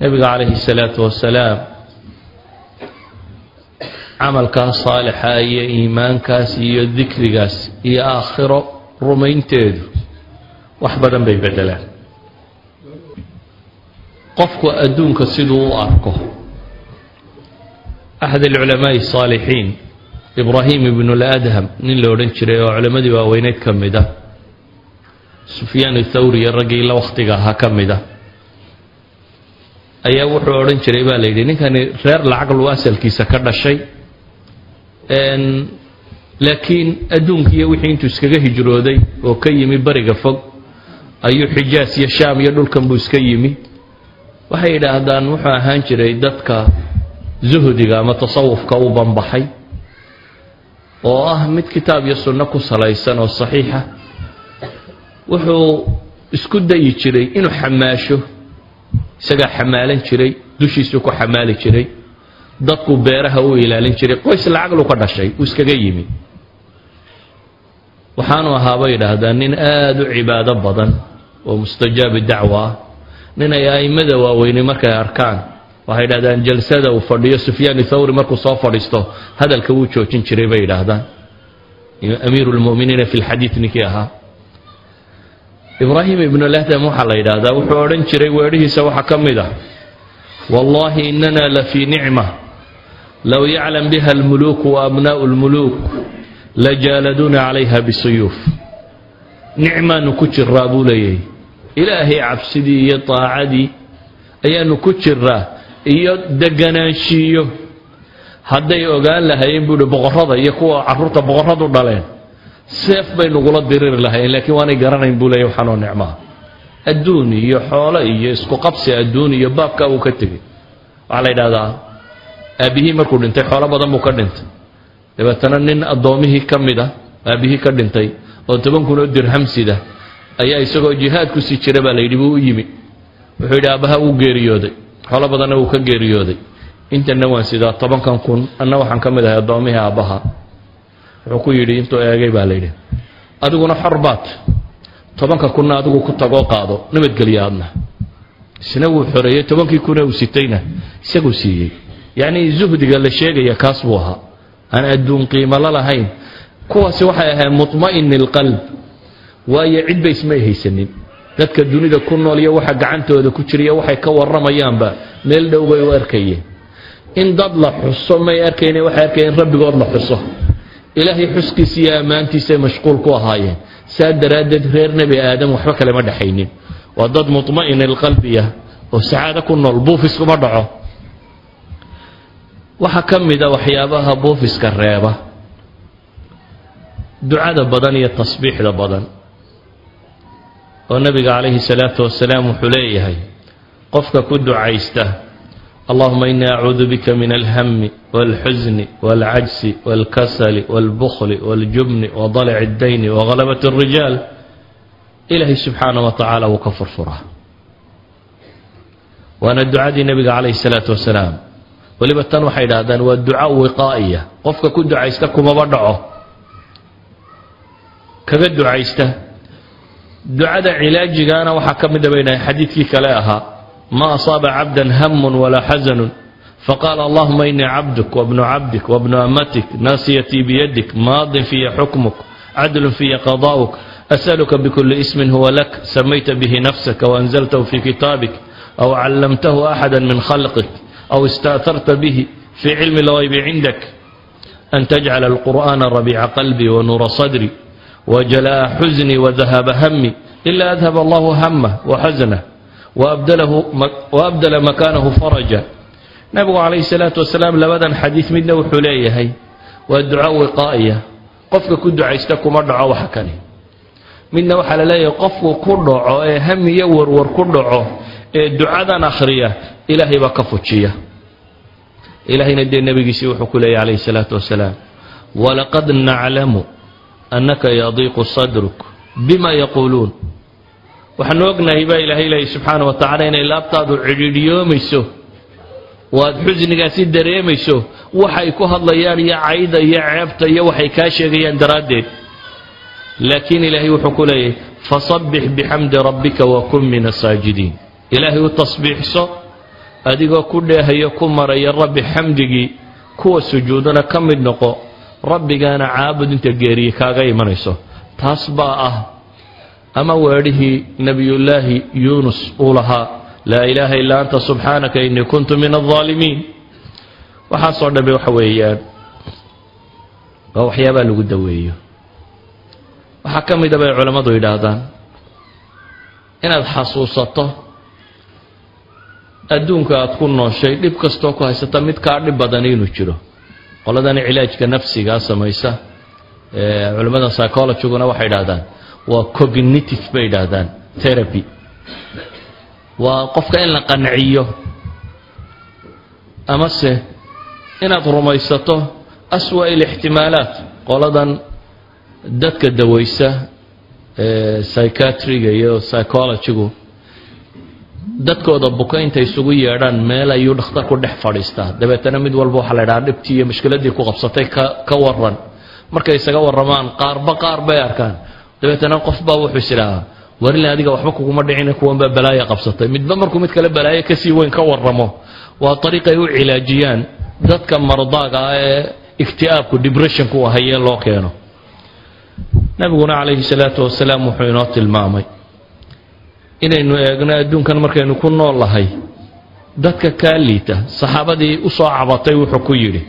nebiga calayhi الsalaatu wasalaam camalkaas saalixa iyo iimaankaas iyo dikrigaas iyo aakhiro rumaynteedu wax badan bay beddelaan. Qofku adduunka siduu u arko axad alculamaa'i asaalixiin ibraahim ibnuladham nin la odhan jiray oo culammadii waaweyneed ka mid a sufyaan thawri iyo raggii la wakhtiga ahaa ka mid ah, ayaa wuxuu odhan jiray baa la yidhi ninkani reer lacag lu ka dhashay laakiin adduunkiiyo wixii intuu iskaga hijrooday oo ka yimi bariga fog ayuu xijaas iyo shaam iyo dhulkan buu iska yimi. Waxay yidhaahdaan wuxuu ahaan jiray dadka zuhdiga ama tasawufka u banbaxay oo ah mid kitaab iyo sunno ku salaysan oo saxiixa wuxuu isku dayi jiray inuu xamaasho isagaa xamaalan jiray dushiisuu ku xamaali jiray dadku beeraha u ilaalin jiray qoys lacaglu ka dhashay uu iskaga yimi waxaanu ahaabay yidhaahdaan nin aada u cibaado badan oo mustajaabi dacwa ah. Nin ay a'immada waaweynay markay arkaan waxay yidhahdaan jalsada uu fadhiyo sufyaan thawri markuu soo fadhiisto hadalka wuu joojin jiray bay yidhaahdaan. Amiiru lmu'miniina fi lxadiid ninkii ahaa. Ibraahim ibnulahdam waxaa la yidhaahdaa wuxuu odhan jiray weedhihiisa waxaa ka mid ah wallahi inana la fii nicma low yaclam biha almuluuku wa abnaa'u lmuluuk lajaaladuuna calayha bisuyuuf. Nicmaanu ku jiraa buu leeyahay ilaahay cabsidii iyo daacadii ayaanu ku jiraa iyo deganaanshiiyo hadday ogaan lahaayeen buuhi boqorrada iyo kuwa carruurta boqorradu dhaleen. Seef bay nugula diriri lahayen laakiin waanay garanayn buu leeyahy waxaanoo nicmaa. Adduun iyo xoolo iyo isku qabsi adduun iyo baabkaa uu ka tegey. Waxaa la yidhahdaa aabbihii markuu dhintay xoolo badan buu ka dhintay dabeetana nin addoomihii ka mid ah aabbihii ka dhintay oo toban kun oo dirhamsida ayaa isagoo jihaad ku sii jira baa la yidhi buu u yimi. Wuxuu yidhi aabbaha wuu geeriyooday xoolo badanna wuu ka geeriyooday. Intana waan sidaa tobankan kun anna waxaan ka mid ahay addoomihii aabbaha wuxuu ku yidhi intuu eegay baa la yidhi. Adiguna xor baad. Tobanka kunna adigu ku tagoo qaado nabadgelya adna isna wuu xoreeyey tobankii kuna uu sitayna isaguu siiyey. Yacnii zuhdiga la sheegaya kaas buu ahaa aan adduun qiimalo lahayn kuwaasi waxay ahayd mutma'ini alqalb. Waayo cidba ismay haysanin. Dadka dunida ku nool iyo waxa gacantooda ku jira iyo waxay ka warramayaanba meel dhow bay u arkayeen. In dad la xuso may arkayne waxay arkayeen rabbigood la xuso. Ilaahay xuskiisa iyo ammaantiisay mashquul ku ahaayeen. Saa daraaddeed reer nebi aadam waxba kalema dhexaynin waa dad mutma'in alqalbiya oo sacaado ku nool buufiskuma dhaco waxaa ka mid a waxyaabaha buufiska reeba. Ducada badan iyo tasbiixda badan. Oo nebiga calayhi salaatu wasalaam wuxuu leeyahay qofka ku ducaysta allahuma inii acuudu bika min alhami walxusni walcajsi walkasali walbukhli waljubni wadalaci اddayni wagalabat اlrijaal ilaahay subxaana wa tacaala wuu ka furfuraa. Waana ducadii nebiga calayhi salaatu wasalaam weliba tan waxay idhahdaan waa duca wiqaa'iya. Qofka ku ducaysta kumaba dhaco. Kaga ducaysta. Ducada cilaajigaana waxaa ka mida bay dhahay xadiidkii kale ahaa ma asaaba cabdan hamun walaa xasanun. Faqaala allahuma inii cabduk wabnu cabdik wabnu amatik naasiyatii biyadik maadin fiya xukmuk cadlun fiya qadaa'uk asaluka bikuli ismin huwa lak samayta bihi nafsaka waanzaltahu fi kitaabik aw callamtahu axada min khalqik aw istaatarta bihi fi cilmi lgaybi cindak an tajcala alqur'ana rabiica qalbii wanuura sadri وجلاء حزني وذهاب همي إلا أذهب الله همه وحزنه وأبدله وأبدل مكانه فرجا نبي عليه الصلاة والسلام لبدا حديث منا وحليه والدعاء وقائية قفك كد عيستكم أدعى وحكني منا وحل لا يقف كدعو ee ducadan akhriya ilaahay baa ka fujiya. Ilaahayna dee nebigiisii wuxuu ku leeyay calayhi salaatu wasalaam walaqad naclamu annaka yadiiqu sadruk bima yaquuluun waxaanu ognahay baa ilaahay leeyay subxaana wa tacaala inay laabtaadu cidhiidhiyoomayso oo aada xusnigaasi dareemayso waxay ku hadlayaan iyo cayda iyo ceebta iyo waxay kaa sheegayaan daraaddeed. Laakiin ilaahay wuxuu ku leeyahay fasabbix bixamdi rabbika wakun min asaajidiin ilaahay u tasbiixso adigoo ku dheehayo ku maraya rabbi xamdigii kuwa sujuudana ka mid noqo rabbigaana caabud inta geeriye kaaga imanayso. Taas baa ah ama weedhihii nebiyullaahi yuunus uu lahaa laa ilaaha illaa anta subxaanaka innii kuntu min aldaalimiin waxaasoo dhamme waxa weeyaan waa waxyaabaa lagu daweeyo. Waxaa ka mida bay culammadu yidhaahdaan inaad xasuusato adduunka aada ku nooshay dhib kastoo ku haysata mid kaa dhib badani inuu jiro. Qoladani cilaajka nafsigaa samaysa culimmada psychologiguna waxay idhahdaan waa cognitive bay idhaahdaan therapy. Waa qofka in la qanciyo amase inaad rumaysato aswa ilixtimaalaat qoladan dadka dawaysa psychiatriga iyo psychologigu dadkooda buka intay isugu yeedhaan meel ayuu dhakhtarku dhex fadhiistaa. Dabeetana mid walba waxaa la ydhaha dhibtii iyo mushkiladii ku qabsatay ka waran markay isaga warramaan qaarba qaar bay arkaan. Dabeetana qofbaa wuxuu is idhaahaa warile adiga waxba kuguma dhicin kuwanbaa balaaya qabsatay. Midba markuu mid kale balaayo ka sii weyn ka warramo. Waa ariiqay u cilaajiyaan dadka mardaaga ah ee ikti'aabku depressionku hayee loo keeno. Nabiguna calayhi salaatu wasalaam wuxuu inoo tilmaamay inaynu eegno adduunkan markaynu ku nool lahay. Dadka kaa liita saxaabadii u soo cabatay wuxuu ku yidhi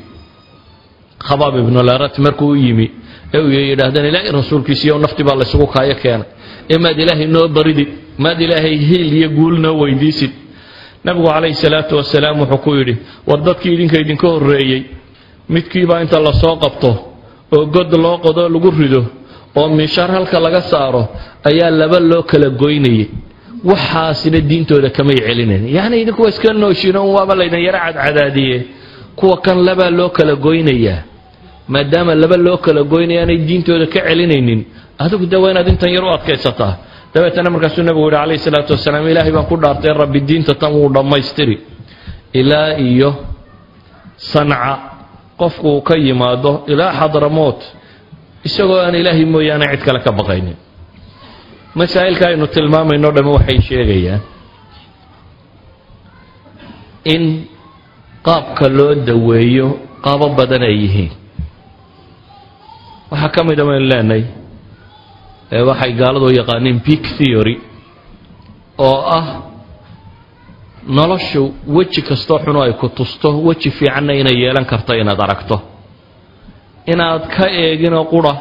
khabaab ibnularat markuu u yimi ee uu yidhaahdeen ilaahay rasuulkiisiiyo nafti baa laysugu kaayo keenay ee maad ilaahay noo baridid maad ilaahay hiil iyo guul noo weydiisid. Nabigu calayhi salaatu wasalaam wuxuu ku yidhi war dadkii idinka idinka horreeyey midkiibaa inta la soo qabto oo god loo qodo lagu rido oo miishaar halka laga saaro ayaa laba loo kala goynayay waxaasina diintooda kamay celinayn yacni idinku waa iska nooshiino un waaba laydin yaro cadcadaadiye kuwa kan labaa loo kala goynayaa maadaama laba loo kala goynaya aanay diintooda ka celinaynin adigu de waa inaad intan yar u adkaysataa. Dabeetana markaasuu nabigu yihi calayhi salaatu wasalaam ilaahay baan ku dhaartay rabbi diinta tan wuu dhammaystiri. Ilaa iyo sanca qofku uu ka yimaado ilaa xadramoot isagoo aan ilaahay mooyaane cid kale ka baqaynin masaa'ilka aynu tilmaamayno dhamme waxay sheegayaan in qaabka loo daweeyo qaabo badan ay yihiin. Waxaa ka mid a baynu leenahay waxay gaaladu yaqaaniin peak theory oo ah noloshu weji kastoo xuno ay ku tusto weji fiicanna inay yeelan karto inaad aragto. Inaad ka eeginoo qura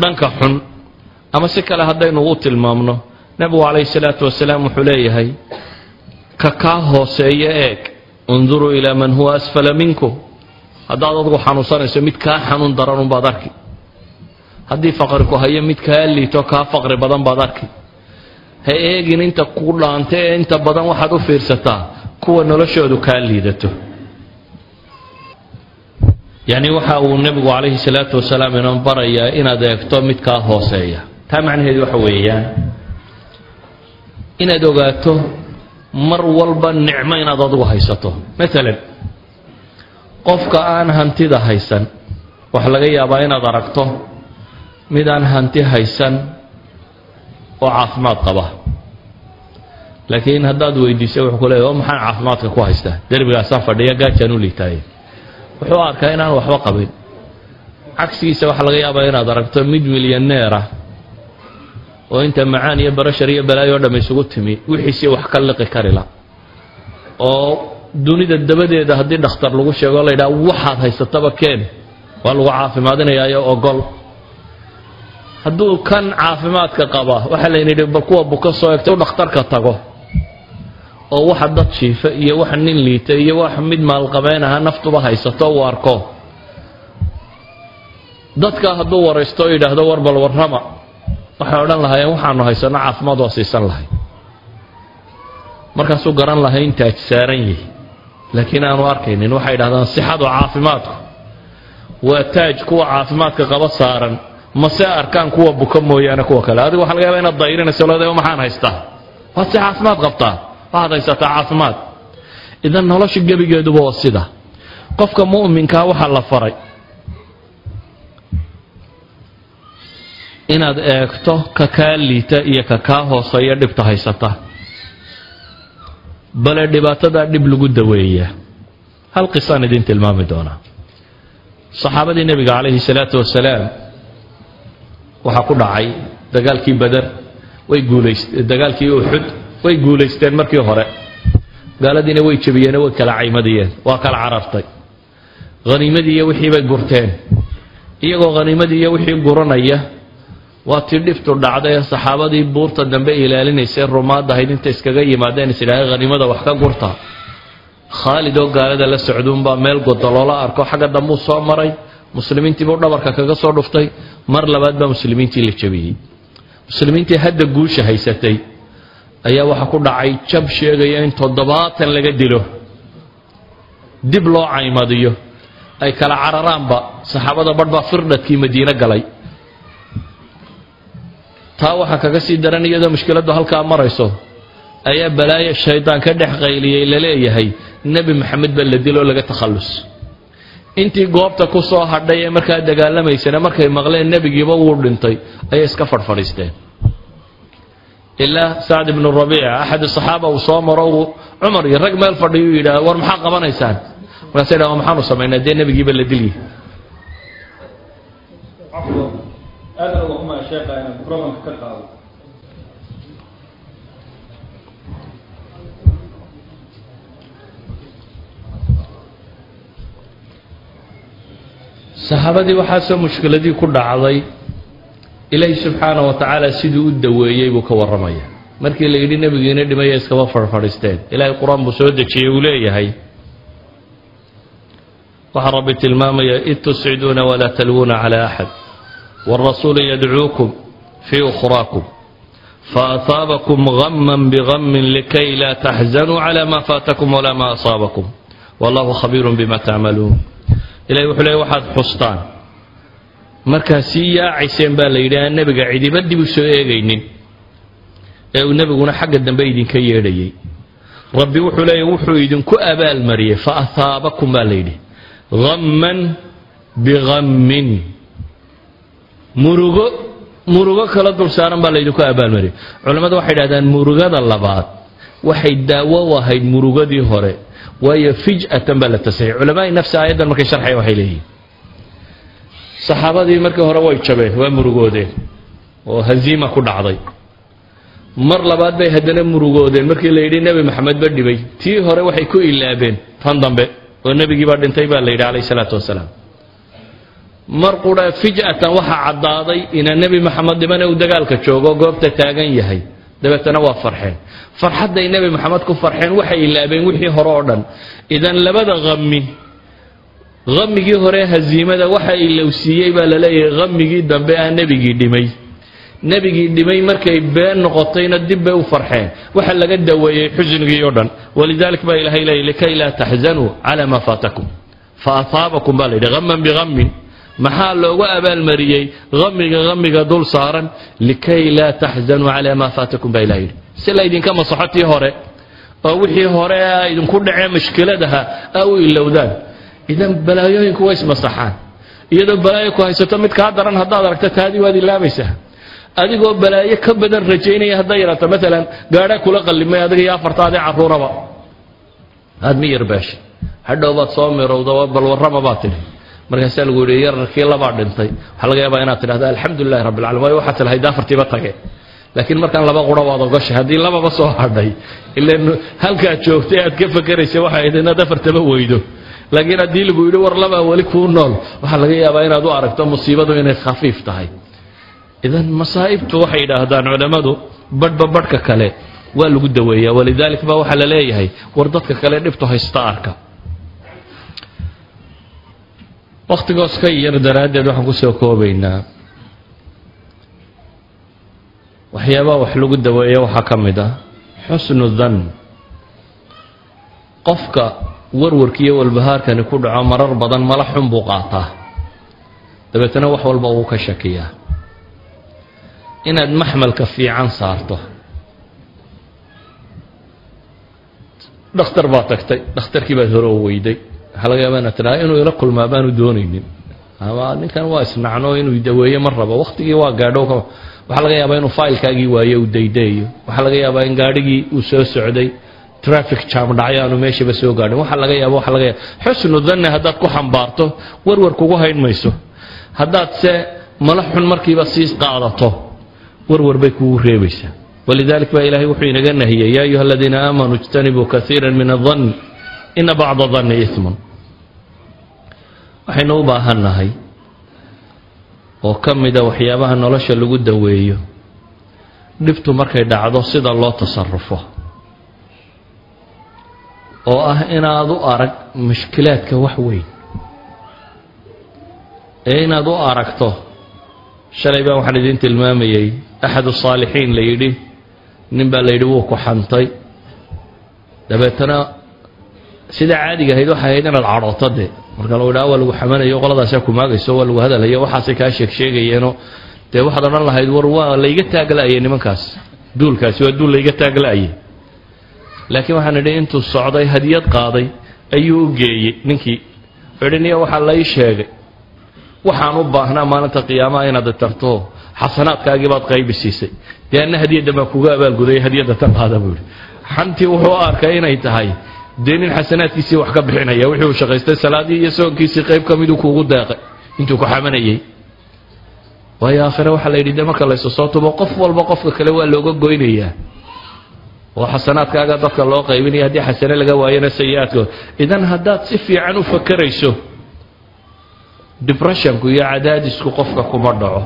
dhanka xun ama si kale haddaynu u tilmaamno nebigu calayhi salaatu wasalaam wuxuu leeyahay ka kaa hooseeya eeg unduruu ilaa man huwa asfala minkum haddaad adgu xanuunsanayso mid kaa xanuun daran unbaad arki. Haddii faqri ku hayo mid kaa liito kaa faqri badan baad arki. Ha eegin inta ku dhaanta ee inta badan waxaad u fiirsataa kuwa noloshoodu kaa liidato. Yacni waxa uu nebigu calayhi salaatu wasalaam inoo barayaa inaad eegto mid kaa hooseeya taa macnaheedu waxa weeyaan inaad ogaato mar walba nicmo inaad adigu haysato. Maalan qofka aan hantida haysan waxaa laga yaabaa inaad aragto mid aan hanti haysan oo caafimaad qaba. Laakiin haddaad weydiisa wuxuu ku leeya o maxaan caafimaadka ku haystaa? Derbigaasaan fadhiya gaajaan u liitaaye wuxuu arkaa inaan waxba qabin. Cagsigiisa waxaa laga yaabaa inaad aragto mid milyaneera oo inta macaan iyo barashar iyo balaayo o dham isugu timi wixiisii wax ka liqi karila oo dunida dabadeeda haddii dhakhtar lagu sheego la yidhaha waxaad haysataba keen waa lagu caafimaadinayaayo ogol hadduu kan caafimaadka qaba waxaa layna yidhi bal kuwa buka soo egta u dhakhtarka tago. Oo waxa dad jiifa iyo wax nin liita iyo wax mid maalqabeen aha naftuba haysato uu arko. Dadka hadduu waraysto oo yidhaahdo war bal warrama waxay odhan lahaayeen waxaanu haysano caafimaad waa siisan lahay. Markaasuu garan lahay in taaj saaran yihi laakiin aanu arkaynin waxay idhahdaan sixadu caafimaadku. Waa taaj kuwa caafimaadka qaba saaran. Mase arkaan kuwa buka mooyaane kuwa kale. Adigu waxa laga yaba inaad dayrinayso leedahay maxaan haystaa? Waad si caafimaad qabtaa. Waxaad haysataa caafimaad. Idan nolosha gebigeeduba waa sida. Qofka mu'minkaa waxaa la faray inaad eegto ka kaa liita iyo ka kaa hooseeya dhibta haysata. Bale dhibaatadaa dhib lagu daweeyaa hal qisaan idin tilmaami doonaa. Saxaabadii nebiga calayhi salaatu wasalaam waxaa ku dhacay dagaalkii bader way guulaysteen dagaalkii uxud way guulaysteen markii hore. Gaaladiina way jebiyeen way kala caymadiyeen waa kala carartay. Haniimadii iyo wixii bay gurteen. Iyagoo khaniimadii iyo wixii guranaya waa tii dhiftu dhacday ee saxaabadii buurta dambe ilaalinaysay rumaad ahayd intay iskaga yimaadeen is idhaahay khaniimada wax ka gurta. Khaalid oo gaalada la socduunbaa meel godoloola arko. Xagga dambuu soo maray muslimiintiibuu dhabarka kaga soo dhuftay. Mar labaad baa muslimiintii la jabiyey. Muslimiintii hadda guusha haysatay ayaa waxaa ku dhacay jab sheegaya in toddobaatan laga dilo. Dib loo caymadiyo. Ay kala cararaanba saxaabada badh baa firdhadkii madiine galay taa waxaa kaga sii daran iyadoo mushkiladdu halkaa marayso ayaa balaayo shaydaan ka dhex qayliyey la leeyahay nebi maxamed baa la diloo laga takhallus. Intii goobta ku soo hadhay ee markaa dagaalamaysana markay maqleen nebigiiba wuu dhintay ayay iska fadhfadhiisteen ilaa sacd ibnu rabiica axad saxaaba uu soo maro cumar iyo rag meel fadhiyu yidhaah war maxaa qabanaysaan? Markaasay dhaha maxaanu samaynaa dee nebigiiba la dilyi sheekha inaan programka ka qaado saxaabadii waxaasoo mushkiladii ku dhacday ilaahi subxaana wa tacaala siduu u daweeyey buu ka warramaya. Markii la yidhi nebigiina dhimaya iskaba farfadhiisteen. Ilaahay qur'aan buu soo dejiyey uu leeyahay waxaa rabbi tilmaamaya id tusciduuna walaa talwuuna calaa axad wاlrasuulu yadcuukum fii ukhraakum faasaabakum gama bigami likay laa taxzanuu cala ma faatakum walaa ma asaabakum wallahu khabiiru bima tacmaluun ilahay wuxuu leey waxaad xustaan markaa sii yaacayseen baa la yidhi aan nebiga cidiba dib u soo eegaynin ee uu nebiguna xagga dambe idinka yeedhayay rabbi wuxuu leeya wuxuu idinku abaalmariyey fa ahaabakum baa la yidhi hamman bihammin murugo murugo kala dul saaran baa laydinku abaalmariyey culammadu waxay dhahdaan murugada labaad. Waxay daawo u ahayd murugadii hore. Waayo fij'atan baa la tasxiix culamaai nafsi aayaddan markay sharxayan waxay leeyihiin saxaabadii markii hore way jabeen waa murugoodeen. Oo haziima ku dhacday. Mar labaad bay haddana murugoodeen. Markii la yidhi nebi maxamed ba dhibay. Tii hore waxay ku ilaabeen. Tan dambe oo nebigii baa dhintay baa la yidhi calayh salaatu wasalaam mar qura fij'atan waxaa caddaaday inaa nebi maxamed dhimane uu dagaalka joogo goobta taagan yahay. Dabeetana waa farxeen. Farxadday nebi maxamed ku farxeen waxay ilaabeen wixii hore oo dhan. Idan labada qami qamigii hore haziimada waxa ilowsiiyey baa la leeyahay qamigii dambe ah nebigii dhimay. Nebigii dhimay markay been noqotayna dib bay u farxeen. Waxa laga daweeyey xusnigii oo dhan. Walidalik baa ilahay leeyay likay laa taxzanuu cala maa faatakum. Fa ahaabakum baa la yidhi haman bihamin maxaa loogu abaalmariyey? Hamiga hamiga dul saaran likay laa taxzanuu cala maa faatakum baa ilah yidhi. Si laydinka masaxo tii hore oo wixii hore idinku dhacee mashkiladaha a u ilowdaan. Idan balaayooyinku way ismasaxaan iyadoo balaayo ku haysato mid kaa daran haddaad aragto taadii waad ilaabaysaa adigoo balaayo ka badan rajaynaya hadday yaraato maalan gaadha kula qallimay adiga iyo afartaadii carruuraba. Aad mi yarbaashay hadhow baad soo mirowda bal baad tidhi markaasaa lagu yidhi yararkii labaa dhintay. Waxaa laga yaabaa inaad tidhahdo alxamdu rabbi alcalamin waayo waxaad tilahayd afartiiba tage laakiin markaan laba qura waad haddii lababa soo hadhay ilan halkaad joogtay aad ka fakeraysa waxa ahayd inaad afartaba weydo. Laakiin haddii lagu yidhi war labaa weli kuu nool. Waxaa laga yaabaa inaad u aragto musiibadu inay khafiif tahay. Idan masaa'ibtu waxay yidhaahdaan culammadu badhba badhka kale waa lagu daweeyaa. Walidalik baa waxaa la leeyahay war dadka kale dhibtu haysta arka wakhtigoos ka yar daraaddeed waxaan ku soo koobaynaa. Waxyaabaha wax lagu daweeya waxaa ka mid ah xusnu dan qofka warwarkiiyo walbahaarkani ku dhaco marar badan mala xun buu qaataa. Dabeetana wax walba uu ka shakiyaa. Inaad maxmalka fiican saarto. Dhakhtar baad tagtay dhakhtarkii baad hore weyday waxaa laga yaaba inaad tidhaha inuu ila kulmaa baanu doonaynin. Ama ninkan waa isnacno inuu daweeye ma rabo. Wakhtigii waa gaadho waxaa laga yaabaa inuu faylkaagii waayo uu daydayayo waxaa laga yaabaa in gaadhigii uu soo socday traffic jam dhacyo meeshaba soo gaadhin. Waxaa laga yaaba waxaa laga yaaba xusnu danne haddaad ku xambaarto warwar kugu hayn mayso haddaad se mala xun markiiba sii qaadato warwar bay kugu reebaysaa. Walidalik baa ilahay wuxuu inaga nahiyey yaa ayuha aladiina aamanuu ijtanibuu kaiira min adann ina bacda danni iman waxaynu u baahannahay oo ka mida waxyaabaha nolosha lagu daweeyo dhibtu markay dhacdo sida loo tasarufo oo ah inaad u arag mushkilaadka wax weyn. Ee inaad u aragto shalay baa waxaan idiin tilmaamayay. Axadu saalixiin la yidhi nin baa la yidhi wuu ku xantay. Dabeetana sida caadiga ahayd waxay ahayd inaad cadhooto dee. Marka lagu idhaha waa lagu xamanayo qoladaasaa ku maagayso waa lagu hadalhayo waxaasay kaa sheeg sheegayeenoo dee waxaad odhan lahayd war waa layga taagla'ayay nimankaas? Duulkaasi waa duul layga taagla'ayay laakiin waxaan idhi intuu socday hadiyad qaaday ayuu u geeyey. Ninkii idhi niya waxaa lai sheegay. Waxaan u baahnaa maalinta qiyaamaha inaad tarto. Xasanaadkaagii baad qaybi siisay. Dee anna hadiyadda baan kuga abaalgudaya hadiyadda tan qaada buu ihi xantii wuxuu arkay inay tahay dee nin xasanaadkiisii wax ka bixinaya wixii uu shaqaystay salaadii iyo soonkiisii qayb ka miduu kuugu deeqay intuu ku xamanayay. Waayo aakhire waxaa la yidhi dee marka laysu soo tubo qof walba qofka kale waa looga goynayaa. Oo xasanaadkaaga dadka loo qaybinaya haddii xasane laga waayona sayi-aadkood. Idan haddaad si fiican u fakerayso depressionku iyo cadaadisku qofka kuma dhaco.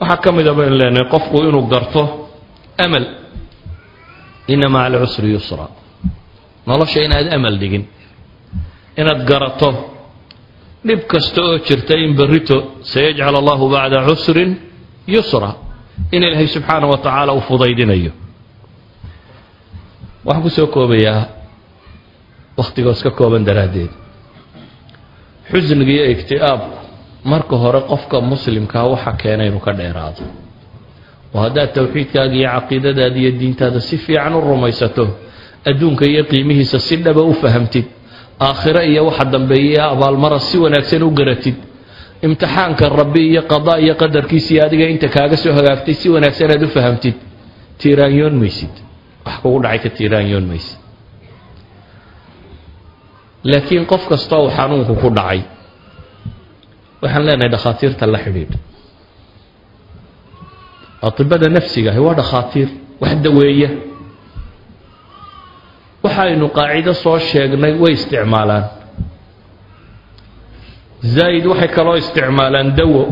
Waxaa ka mida baynu leenahay qofku inuu garto amal ina maca alcusri yusra nolosha inaad amal dhigin. Inaad garato. Dhib kasta oo jirta in berrito sayajcal allahu bacda cusrin yusra. In ilaahay subxaana wa tacaala u fudaydinayo. Waxaan ku soo koobayaa wakhtigoos ka kooban daraaddeed. Xusniga iyo igti'aabku marka hore qofka muslimkaa waxa keena inuu ka dheeraado. Oo haddaad towxiidkaaga iyo caqiidadaada iyo diintaada si fiican u rumaysato adduunka iyo qiimihiisa si dhaba u fahamtid. Aakhire iyo waxa dambeeya abaalmara si wanaagsan u garatid. Imtixaanka rabbi iyo qadaa iyo qadarkiisa iyo adiga inta kaaga soo hagaagtay si wanaagsan aad u fahamtid. Tiiraanyoon maysid. Wax kugu dhacay ka tiiraanyoon maysid. Laakiin qof kasta uu xanuunku ku dhacay waxaan leenahay dhakhaatiirta la xidhiidh. Atibada nafsigahi waa dhakhaatiir wax daweeya waxaynu qaacido soo sheegnay way isticmaalaan. Zaa'id waxay kaloo isticmaalaan dawo.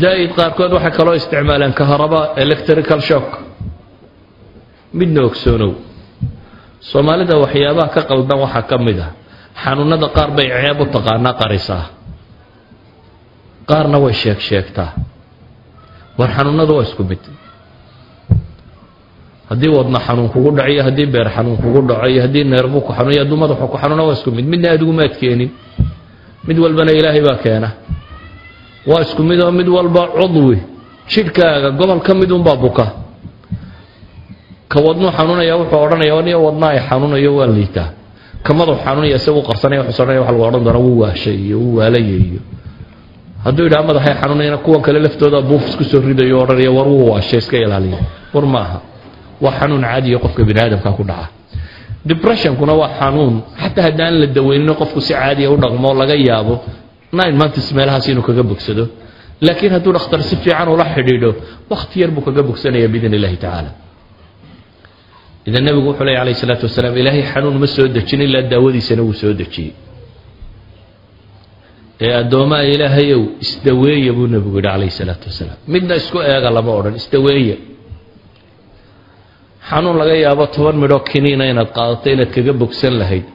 Zaa'id qaarkood waxay kaloo isticmaalaan kaharaba electrical shock. Midna ogsoonow. Soomaalida waxyaabaha ka qaldan waxaa ka mid ah. Xanuunada qaar bay ceeb u taqaanaa qarisaa qaarna way sheeg sheegtaa. War xanuunadu waa isku mid haddii wadna xanuun kugu dhaco iyo haddii beer xanuun kugu dhaco iyo haddii neerbu ku xanuun iyo hadduu madaxu ku xanuuna waa isku mid. Midna adigu keenin mid walbana ilaahay baa keena. Waa isku mid oo mid walba cudwi. Jidhkaaga gobol ka mid unbaa buka. Ka wadnuu xanuunaya wuxuu odhanaya aniyo wadna ay xanuunayo waa liitaa ka madaxu xanuunaya isagu qarsanaya wuxuu odhanaya waxa lagu odhan doonaa wuu waashay iyo wuu waalaya iyo hadduu yidhaha madaxay xanuunayana kuwan kale laftooda buuf isku soo ridayo odhanaya war wuu waashay iska ilaaliya. War ma waa xanuun caadiya qofka bini aadamka ku dhaca. Depressionkuna waa xanuun. Xataa haddaan la daweynino qofku si caadiya u dhaqmo laga yaabo nine months meelahaas inuu kaga bogsado. Laakiin hadduu dhakhtar si fiican ula xidhiidho wakhti yar buu kaga bogsanaya biidn illahi tacaala idan nebigu wuxuu leey alayh isalaatu wasalaam ilaahay xanuun ma soo dejin ilaa daawadiisana wuu soo dejiyey. Ee addoomaha ilaahayow isdaweeya buu nebigu yidhi calayh isalaatu wasalaam. Midna isku eega lama odhan isdaweeya xanuun laga yaabo toban midhoo kiniina inaad qaadato inaad kaga bogsan lahayd.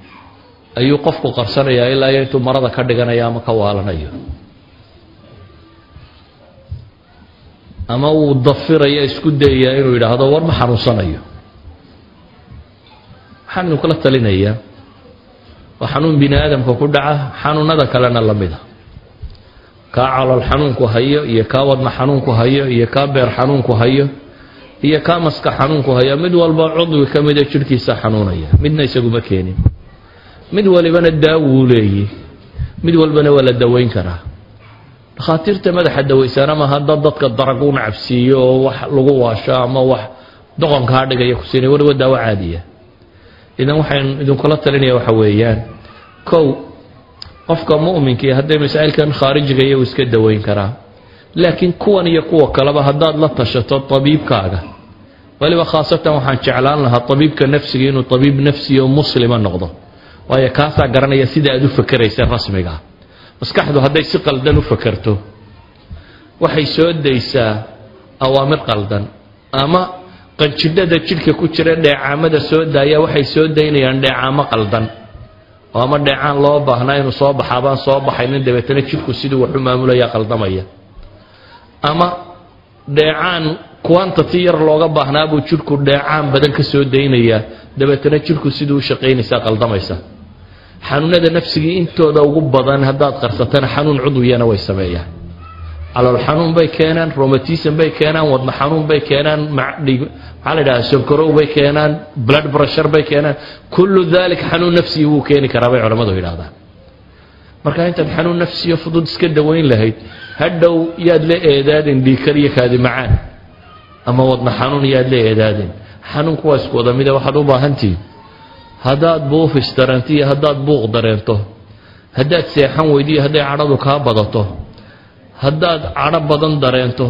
Ayuu qofku qarsanayaa ilaa iyo intuu marada ka dhiganayo ama ka waalanayo. Ama wuu dafiraya isku dayayaa inuu yidhaahdo war ma xanuunsanayo. Waxaan idin kula talinayaa. Waa xanuun bini aadamka ku dhaca xanuunada kalena la mida. Kaa calool xanuunku hayo iyo kaa wadna xanuunku hayo iyo kaa beer xanuunku hayo iyo kaa maska xanuunku haya mid walba cudwi ka mida jidhkiisa xanuunaya. Midna isaguma keenin. Mid walibana daawuu leeyi mid walbana waa la daweyn karaa. Dhakhaatiirta madaxa dawaysaana maaha dad dadka darag u nacabsiiyo oo wax lagu waasho ama wax doqonkaa dhigaya ku siinay daawo caadiya. Idan waxaan idinkula talinaya waxa weeyaan. Kow qofka mu'minkii hadday masaa'ilkan khaarijiga iyo uu iska daweyn karaa laakiin kuwan iyo kuwa kaleba haddaad la tashato tabiibkaaga. Waliba khaasatan waxaan jeclaan lahaa tabiibka nafsiga inuu tabiib nafsi oo muslima noqdo. Waayo kaasaa garanaya sida aad u fakeraysa rasmiga. Maskaxdu hadday si qaldan u fakerto waxay soo daysaa awaamir qaldan. Ama qanjidhada jidhka ku jira dheecaamada soo daaya waxay soo daynayaan dheecaamo qaldan. Oo ama dheecaan loo baahnaa inuu soo baxaa baan soo baxaynin dabeetana jidhku siduu waxu maamulaya qaldamaya ama dheecaan quantity yar looga baahnaa buu jidhku dheecaan badan ka soo daynayaa. Dabeetana jidhku siduu u shaqaynaysaa qaldamaysa xanuunada nafsigii intooda ugu badan haddaad qarsatana xanuun cudwiyana way sameeyaan. Calool xanuun bay keenaan romatism bay keenaan wadno xanuun bay keenaan maxaa la yidhaha sonkorow bay keenaan blood pressure bay keenaan. Kullu dalik xanuun nafsigi wuu keeni karaa bay culammadu yidhahdaan marka intaad xanuun nafsiyo fudud iska dawayn lahayd hadhow yaad la eedaadin dhiikar kaadi macaan. Ama wadno xanuun yaad la eedaadin. Xanuunku waa isku wada mida waxaad u baahantihiin haddaad buufis dareento iyo haddaad buuq dareento haddaad seexan weydiyo hadday cadhadu kaa badato haddaad cadho badan dareento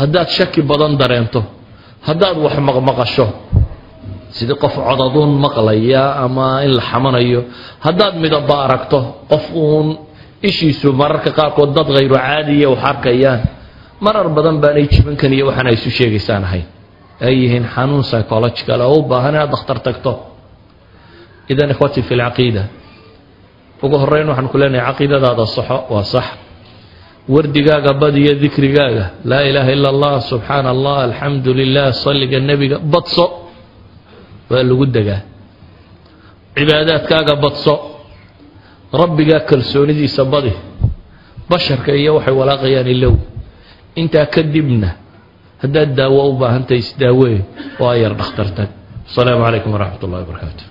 haddaad shaki badan dareento haddaad wax maqmaqasho sidii qof codaduun maqlaya ama in la xamanayo haddaad midaba aragto qof uun ishiisu mararka qaarkood dad khayru caadiya wax arkayaan marar badan baanay jibankan iyo waxaan isu sheegaysaan ahayn ay yihiin xanuun psychological oo u baahan inaad dakhtar tagto. Idan ikhwati fi lcaqiida ugu horeyn waxaan ku leenahay caqiidadaada saxo waa sax. Wardigaaga badiyo dikrigaaga laa ilaaha ila allah subxaana allah alxamdu lilah salliga nebiga badso waa lagu degaa. Cibaadaadkaaga badso. Rabbigaa kalsoonidiisa badi. Basharka iyo waxay walaaqayaan ilow. Intaa kadibna haddaad daawo u baahantahay isdaawee oo ayar dhakhtartag asalaamu calaykum waraxmat ullahi wabarakaatu